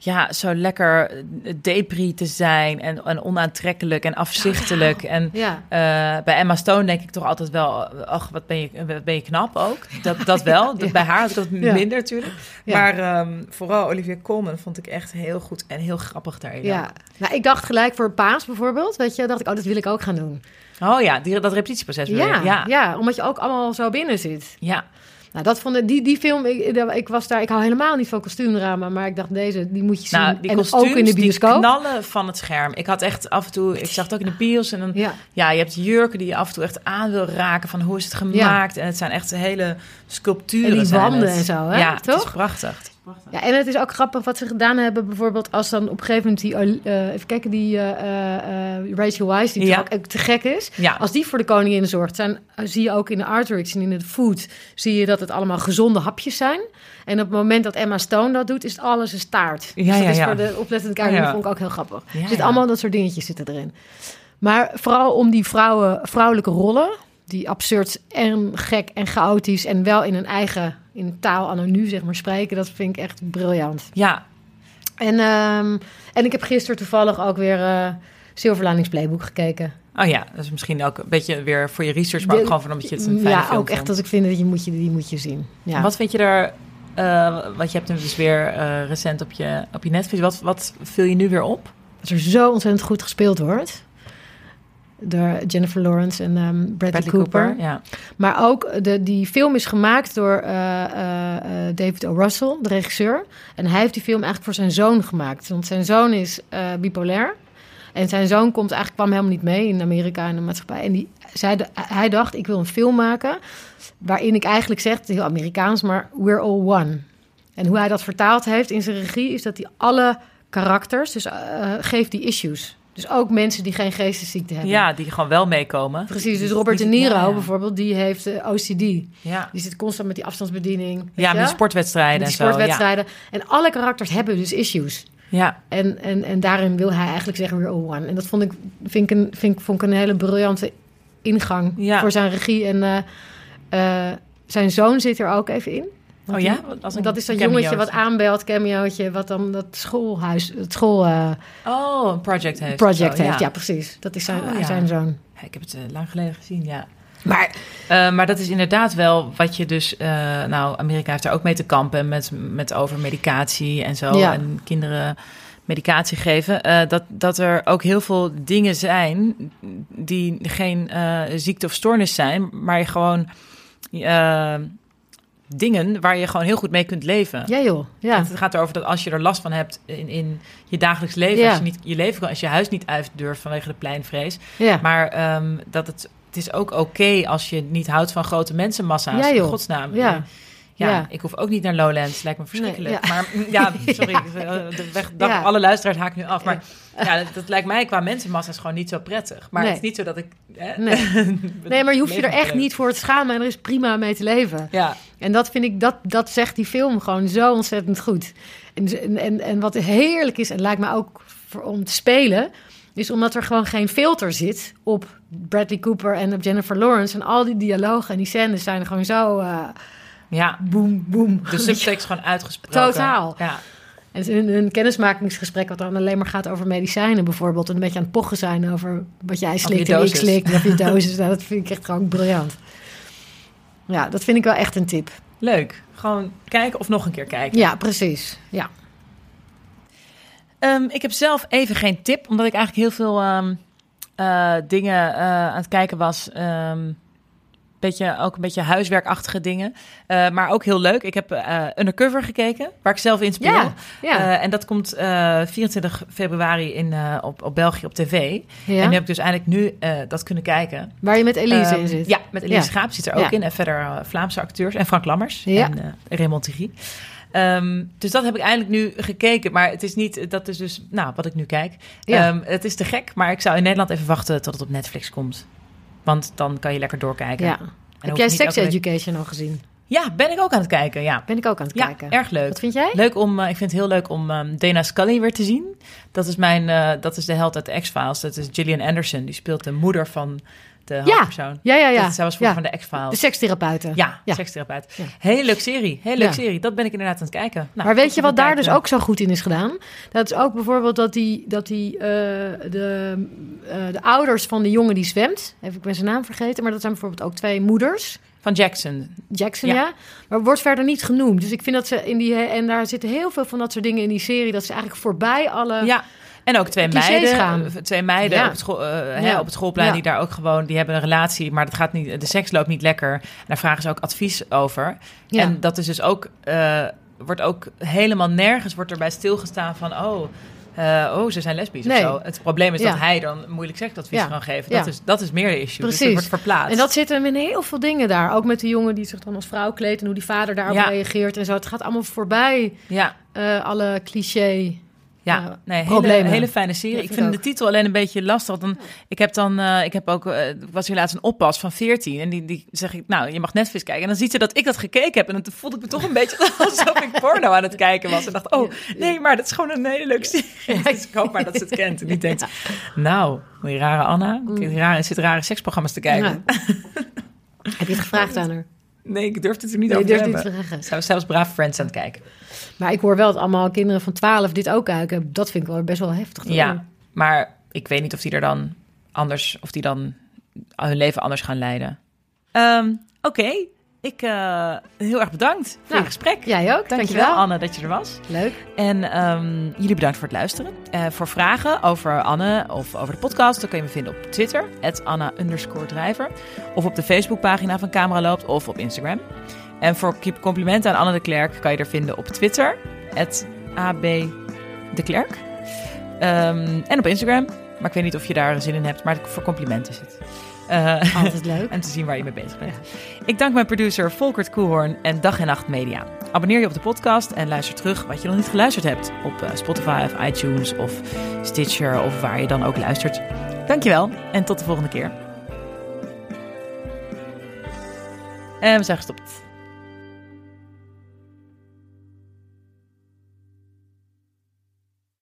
S1: ja, zo lekker eh, depri te zijn en, en onaantrekkelijk en afzichtelijk. En
S2: Ja.
S1: eh, bij Emma Stone denk ik toch altijd wel, ach, wat ben je, wat ben je knap ook. Dat, dat wel. Bij haar had ik dat minder natuurlijk. Maar ehm, vooral Olivia Colman vond ik echt heel goed en heel grappig daarin.
S2: Ja, nou, ik dacht gelijk voor Paas bijvoorbeeld, weet je, dacht ik, oh, dat wil ik ook gaan doen.
S1: Oh ja, die, dat repetitieproces.
S2: Ja, ja.
S1: ja.
S2: omdat je ook allemaal zo binnen zit.
S1: ja.
S2: Nou, dat vond ik, die, die film, ik, ik was daar, ik hou helemaal niet van kostuumdrama, maar ik dacht, deze, die moet je zien.
S1: Nou, die
S2: en
S1: kostuums,
S2: ook in de
S1: die
S2: bioscoop.
S1: knallen van het scherm. Ik had echt af en toe, ik zag het ook in de bios en dan, ja.
S2: Ja.
S1: je hebt jurken die je af en toe echt aan wil raken van hoe is het gemaakt. En het zijn echt hele sculpturen.
S2: En die wanden en zo, hè?
S1: Ja, het
S2: Toch?
S1: is prachtig.
S2: Ja, en het is ook grappig wat ze gedaan hebben, bijvoorbeeld als dan op een gegeven moment die, eh, even kijken, die eh, eh, Rachel Weisz, die
S1: Ja.
S2: ook te gek is.
S1: Ja.
S2: Als die voor de koningin zorgt, zijn, zie je ook in de artworks en in het food, zie je dat het allemaal gezonde hapjes zijn. En op het moment dat Emma Stone dat doet, is alles een staart.
S1: Ja,
S2: dus dat
S1: ja,
S2: is
S1: ja.
S2: voor de oplettende kijker, dat vond ik ook heel grappig.
S1: Ja,
S2: er zit
S1: ja.
S2: allemaal dat soort dingetjes zitten erin. Maar vooral om die vrouwen, vrouwelijke rollen, die absurd en gek en chaotisch en wel in een eigen, in taal anno nu zeg maar spreken, dat vind ik echt briljant.
S1: Ja,
S2: En, ehm, en ik heb gisteren toevallig ook weer eh Silver Linings Playbook gekeken.
S1: oh ja, dat is misschien ook een beetje weer voor je research, maar ook gewoon van omdat je het een fijne
S2: Ja,
S1: film
S2: ook echt dat ik vind dat je moet je, die moet je zien. Ja.
S1: Wat vind je er, eh, want je hebt hem dus weer eh, recent op je, op je Netflix. Wat, wat viel je nu weer op?
S2: Dat er zo ontzettend goed gespeeld wordt. Door Jennifer Lawrence en ehm, Bradley,
S1: Bradley
S2: Cooper.
S1: Ja.
S2: Maar ook de, die film is gemaakt door eh, eh, eh, David O. Russell, de regisseur. En hij heeft die film eigenlijk voor zijn zoon gemaakt. Want zijn zoon is eh, bipolair. En zijn zoon komt eigenlijk, kwam helemaal niet mee in Amerika en de maatschappij. En die, zij, hij dacht, ik wil een film maken waarin ik eigenlijk zeg, het is heel Amerikaans, maar we're all one. En hoe hij dat vertaald heeft in zijn regie is dat hij alle karakters, dus geeft die issues. Dus ook mensen die geen geestesziekte hebben.
S1: ja, die gewoon wel meekomen.
S2: Precies, dus Robert De Niro
S1: ja, ja.
S2: bijvoorbeeld, die heeft eh, OCD.
S1: Ja,
S2: Die zit constant met die afstandsbediening.
S1: ja met sportwedstrijden
S2: Met
S1: en zo.
S2: sportwedstrijden. En alle karakters hebben dus issues.
S1: Ja. ja.
S2: En, en, en daarin wil hij eigenlijk zeggen we're all one. En dat vond ik, vind ik, een, vind ik, vond ik een hele briljante ingang
S1: Ja.
S2: voor zijn regie. En eh, eh, zijn zoon zit er ook even in.
S1: Oh ja? Als een
S2: dat is dat jongetje wat aanbelt, cameootje, wat dan dat schoolhuis, het school eh,
S1: Oh, een project heeft.
S2: project
S1: Zo,
S2: heeft. Ja. precies. Dat is zijn,
S1: Oh, ja.
S2: zijn zoon.
S1: Ja, ik heb het eh, lang geleden gezien, ja.
S2: Maar
S1: Eh, maar dat is inderdaad wel wat je dus... nou, Amerika heeft daar ook mee te kampen met, met over medicatie en zo.
S2: Ja.
S1: En kinderen medicatie geven. dat, dat er ook heel veel dingen zijn die geen ziekte of stoornis zijn... maar je gewoon dingen waar je gewoon heel goed mee kunt leven.
S2: ja joh, ja.
S1: Het gaat erover dat als je er last van hebt in, in je dagelijks leven...
S2: Ja.
S1: als je niet je leven kan, als je huis niet uit durft vanwege de pleinvrees...
S2: ja.
S1: Maar ehm, dat het, het is ook oké als je niet houdt van grote mensenmassa's.
S2: Ja,
S1: in
S2: joh.
S1: godsnaam.
S2: Ja.
S1: Ja,
S2: Ja.
S1: ik hoef ook niet naar Lowlands. Lijkt me verschrikkelijk.
S2: Nee, ja.
S1: Maar mm, ja, sorry. De weg, dag. Alle luisteraars haken nu af. Maar ja, dat, dat lijkt mij qua mensenmassa's gewoon niet zo prettig. Maar
S2: Nee.
S1: het is niet zo dat ik... Hè,
S2: Nee. Nee, maar je hoeft je er echt niet voor te schamen en er is prima mee te leven.
S1: Ja,
S2: En dat vind ik, dat, dat zegt die film gewoon zo ontzettend goed. En, en, en wat heerlijk is, en lijkt me ook voor, om te spelen, is omdat er gewoon geen filter zit op Bradley Cooper en op Jennifer Lawrence. En al die dialogen en die scènes zijn gewoon zo uh,
S1: ja.
S2: boem, boem.
S1: De subtekst gewoon uitgesproken.
S2: Totaal.
S1: Ja.
S2: En een, een kennismakingsgesprek wat dan alleen maar gaat over medicijnen bijvoorbeeld. En een beetje aan het pochen zijn over wat jij slikt en ik slik. En of je dosis. nou, dat vind ik echt gewoon briljant. Ja, dat vind ik wel echt een tip.
S1: Leuk. Gewoon kijken of nog een keer kijken.
S2: Ja, precies. Ja.
S1: Ehm, ik heb zelf even geen tip, omdat ik eigenlijk heel veel ehm, eh, dingen eh, aan het kijken was. Ehm, beetje, ook een beetje huiswerkachtige dingen. Eh, maar ook heel leuk. Ik heb eh, Undercover gekeken, waar ik zelf in speel.
S2: Ja, ja.
S1: Eh, en dat komt eh, 24 februari in, op, op België op tv.
S2: ja.
S1: En nu heb ik dus eindelijk nu dat kunnen kijken.
S2: Waar je met Elise
S1: Ehm,
S2: in zit.
S1: Ja, met Elise. Schaap zit er ook in. En verder Vlaamse acteurs. En Frank Lammers. En Raymond Thierry. Ehm, dus dat heb ik eindelijk nu gekeken. Maar het is niet... Dat is dus nou, wat ik nu kijk. Ehm, het is te gek. Maar ik zou in Nederland even wachten tot het op Netflix komt. Want dan kan je lekker doorkijken.
S2: Ja.
S1: En
S2: Heb jij Sex
S1: week-
S2: Education al gezien?
S1: Ja, ben ik ook aan het kijken. Ja,
S2: Ben ik ook aan het
S1: ja
S2: kijken.
S1: erg leuk.
S2: Wat vind jij?
S1: Leuk om, eh, ik vind het heel leuk om ehm, Dana Scully weer te zien. Dat is mijn, eh, dat is de held uit X-Files. Dat is Gillian Anderson. Die speelt de moeder van de hoofdpersoon.
S2: Ja, ja, ja.
S1: Dat, zij was
S2: Ja.
S1: van de X-Files.
S2: De sekstherapeuten.
S1: Ja,
S2: Ja.
S1: sekstherapeut.
S2: Ja.
S1: Hele leuke serie. Hele leuke
S2: Ja.
S1: serie. Dat ben ik inderdaad aan het kijken. Nou,
S2: maar weet je wat daar dus
S1: eh,
S2: ook zo goed in is gedaan? Dat is ook bijvoorbeeld dat die, dat die uh, de, uh, de ouders van de jongen die zwemt, even ik ben zijn naam vergeten, maar dat zijn bijvoorbeeld ook twee moeders.
S1: Van Jackson.
S2: Jackson,
S1: Ja.
S2: ja. Maar wordt verder niet genoemd. Dus ik vind dat ze in die. En daar zitten heel veel van dat soort dingen in die serie. Dat ze eigenlijk voorbij alle.
S1: Ja. En ook twee meiden,
S2: gaan.
S1: eh, twee meiden
S2: Ja.
S1: op, het school, eh, hè, op het schoolplein die daar ook gewoon, die hebben een relatie, maar dat gaat niet, de seks loopt niet lekker. En daar vragen ze ook advies over. En dat is dus ook, eh, wordt ook helemaal nergens wordt erbij stilgestaan van, oh, oh, ze zijn lesbisch
S2: Nee.
S1: of zo. Het probleem is
S2: Ja.
S1: dat hij dan moeilijk seksadvies
S2: Ja.
S1: kan geven.
S2: Ja.
S1: Dat, is, dat is meer de issue. Dus
S2: Precies.
S1: wordt verplaatst.
S2: En dat zit hem in heel veel dingen daar. Ook met de jongen die zich dan als vrouw kleedt en hoe die vader daarop reageert en zo. Het gaat allemaal voorbij
S1: ja.
S2: alle cliché.
S1: Ja,
S2: eh,
S1: nee, hele, hele fijne serie.
S2: Ja,
S1: ik
S2: vind ik
S1: de titel alleen een beetje lastig. Dan, ik heb dan, eh, ik heb ook, ik was hier laatst een oppas van 14 en die, die zeg ik, nou, je mag Netflix kijken. En dan ziet ze dat ik dat gekeken heb en dan voelde ik me toch een beetje alsof ik porno aan het kijken was. En dacht, oh, nee, maar dat is gewoon een hele leuke serie. Dus ik hoop maar dat ze het kent en niet denkt, nou, die rare Anna, ik rare, zit rare seksprogramma's te kijken.
S2: Heb je het gevraagd aan haar?
S1: Nee, ik durfde het er niet
S2: Nee,
S1: over te
S2: vragen.
S1: Zij was zelfs braaf Friends aan het kijken.
S2: Maar ik hoor wel dat allemaal kinderen van 12 dit ook kijken. Dat vind ik wel best wel heftig.
S1: Ja, maar ik weet niet of die er dan anders, of die dan hun leven anders gaan leiden. Ehm, Oké, ik eh, heel erg bedankt voor
S2: Nou,
S1: je gesprek.
S2: Jij ook, Dankjewel.
S1: Anne, dat je er was.
S2: Leuk.
S1: En ehm, jullie bedankt voor het luisteren. Eh, voor vragen over Anne of over de podcast, dan kun je me vinden op Twitter, Anna underscore drijver. Of op de Facebookpagina van Camera Loopt of op Instagram. En voor complimenten aan Anne de Klerk kan je er vinden op Twitter, AB de Klerk. Ehm, en op Instagram. Maar ik weet niet of je daar zin in hebt, maar voor complimenten is het. Eh,
S2: Altijd leuk.
S1: en te zien waar je mee bezig bent. Ik dank mijn producer Volkert Koehoorn en Dag en Nacht Media. Abonneer je op de podcast en luister terug wat je nog niet geluisterd hebt op eh, Spotify of iTunes of Stitcher of waar je dan ook luistert. Dankjewel en tot de volgende keer. En we zijn gestopt.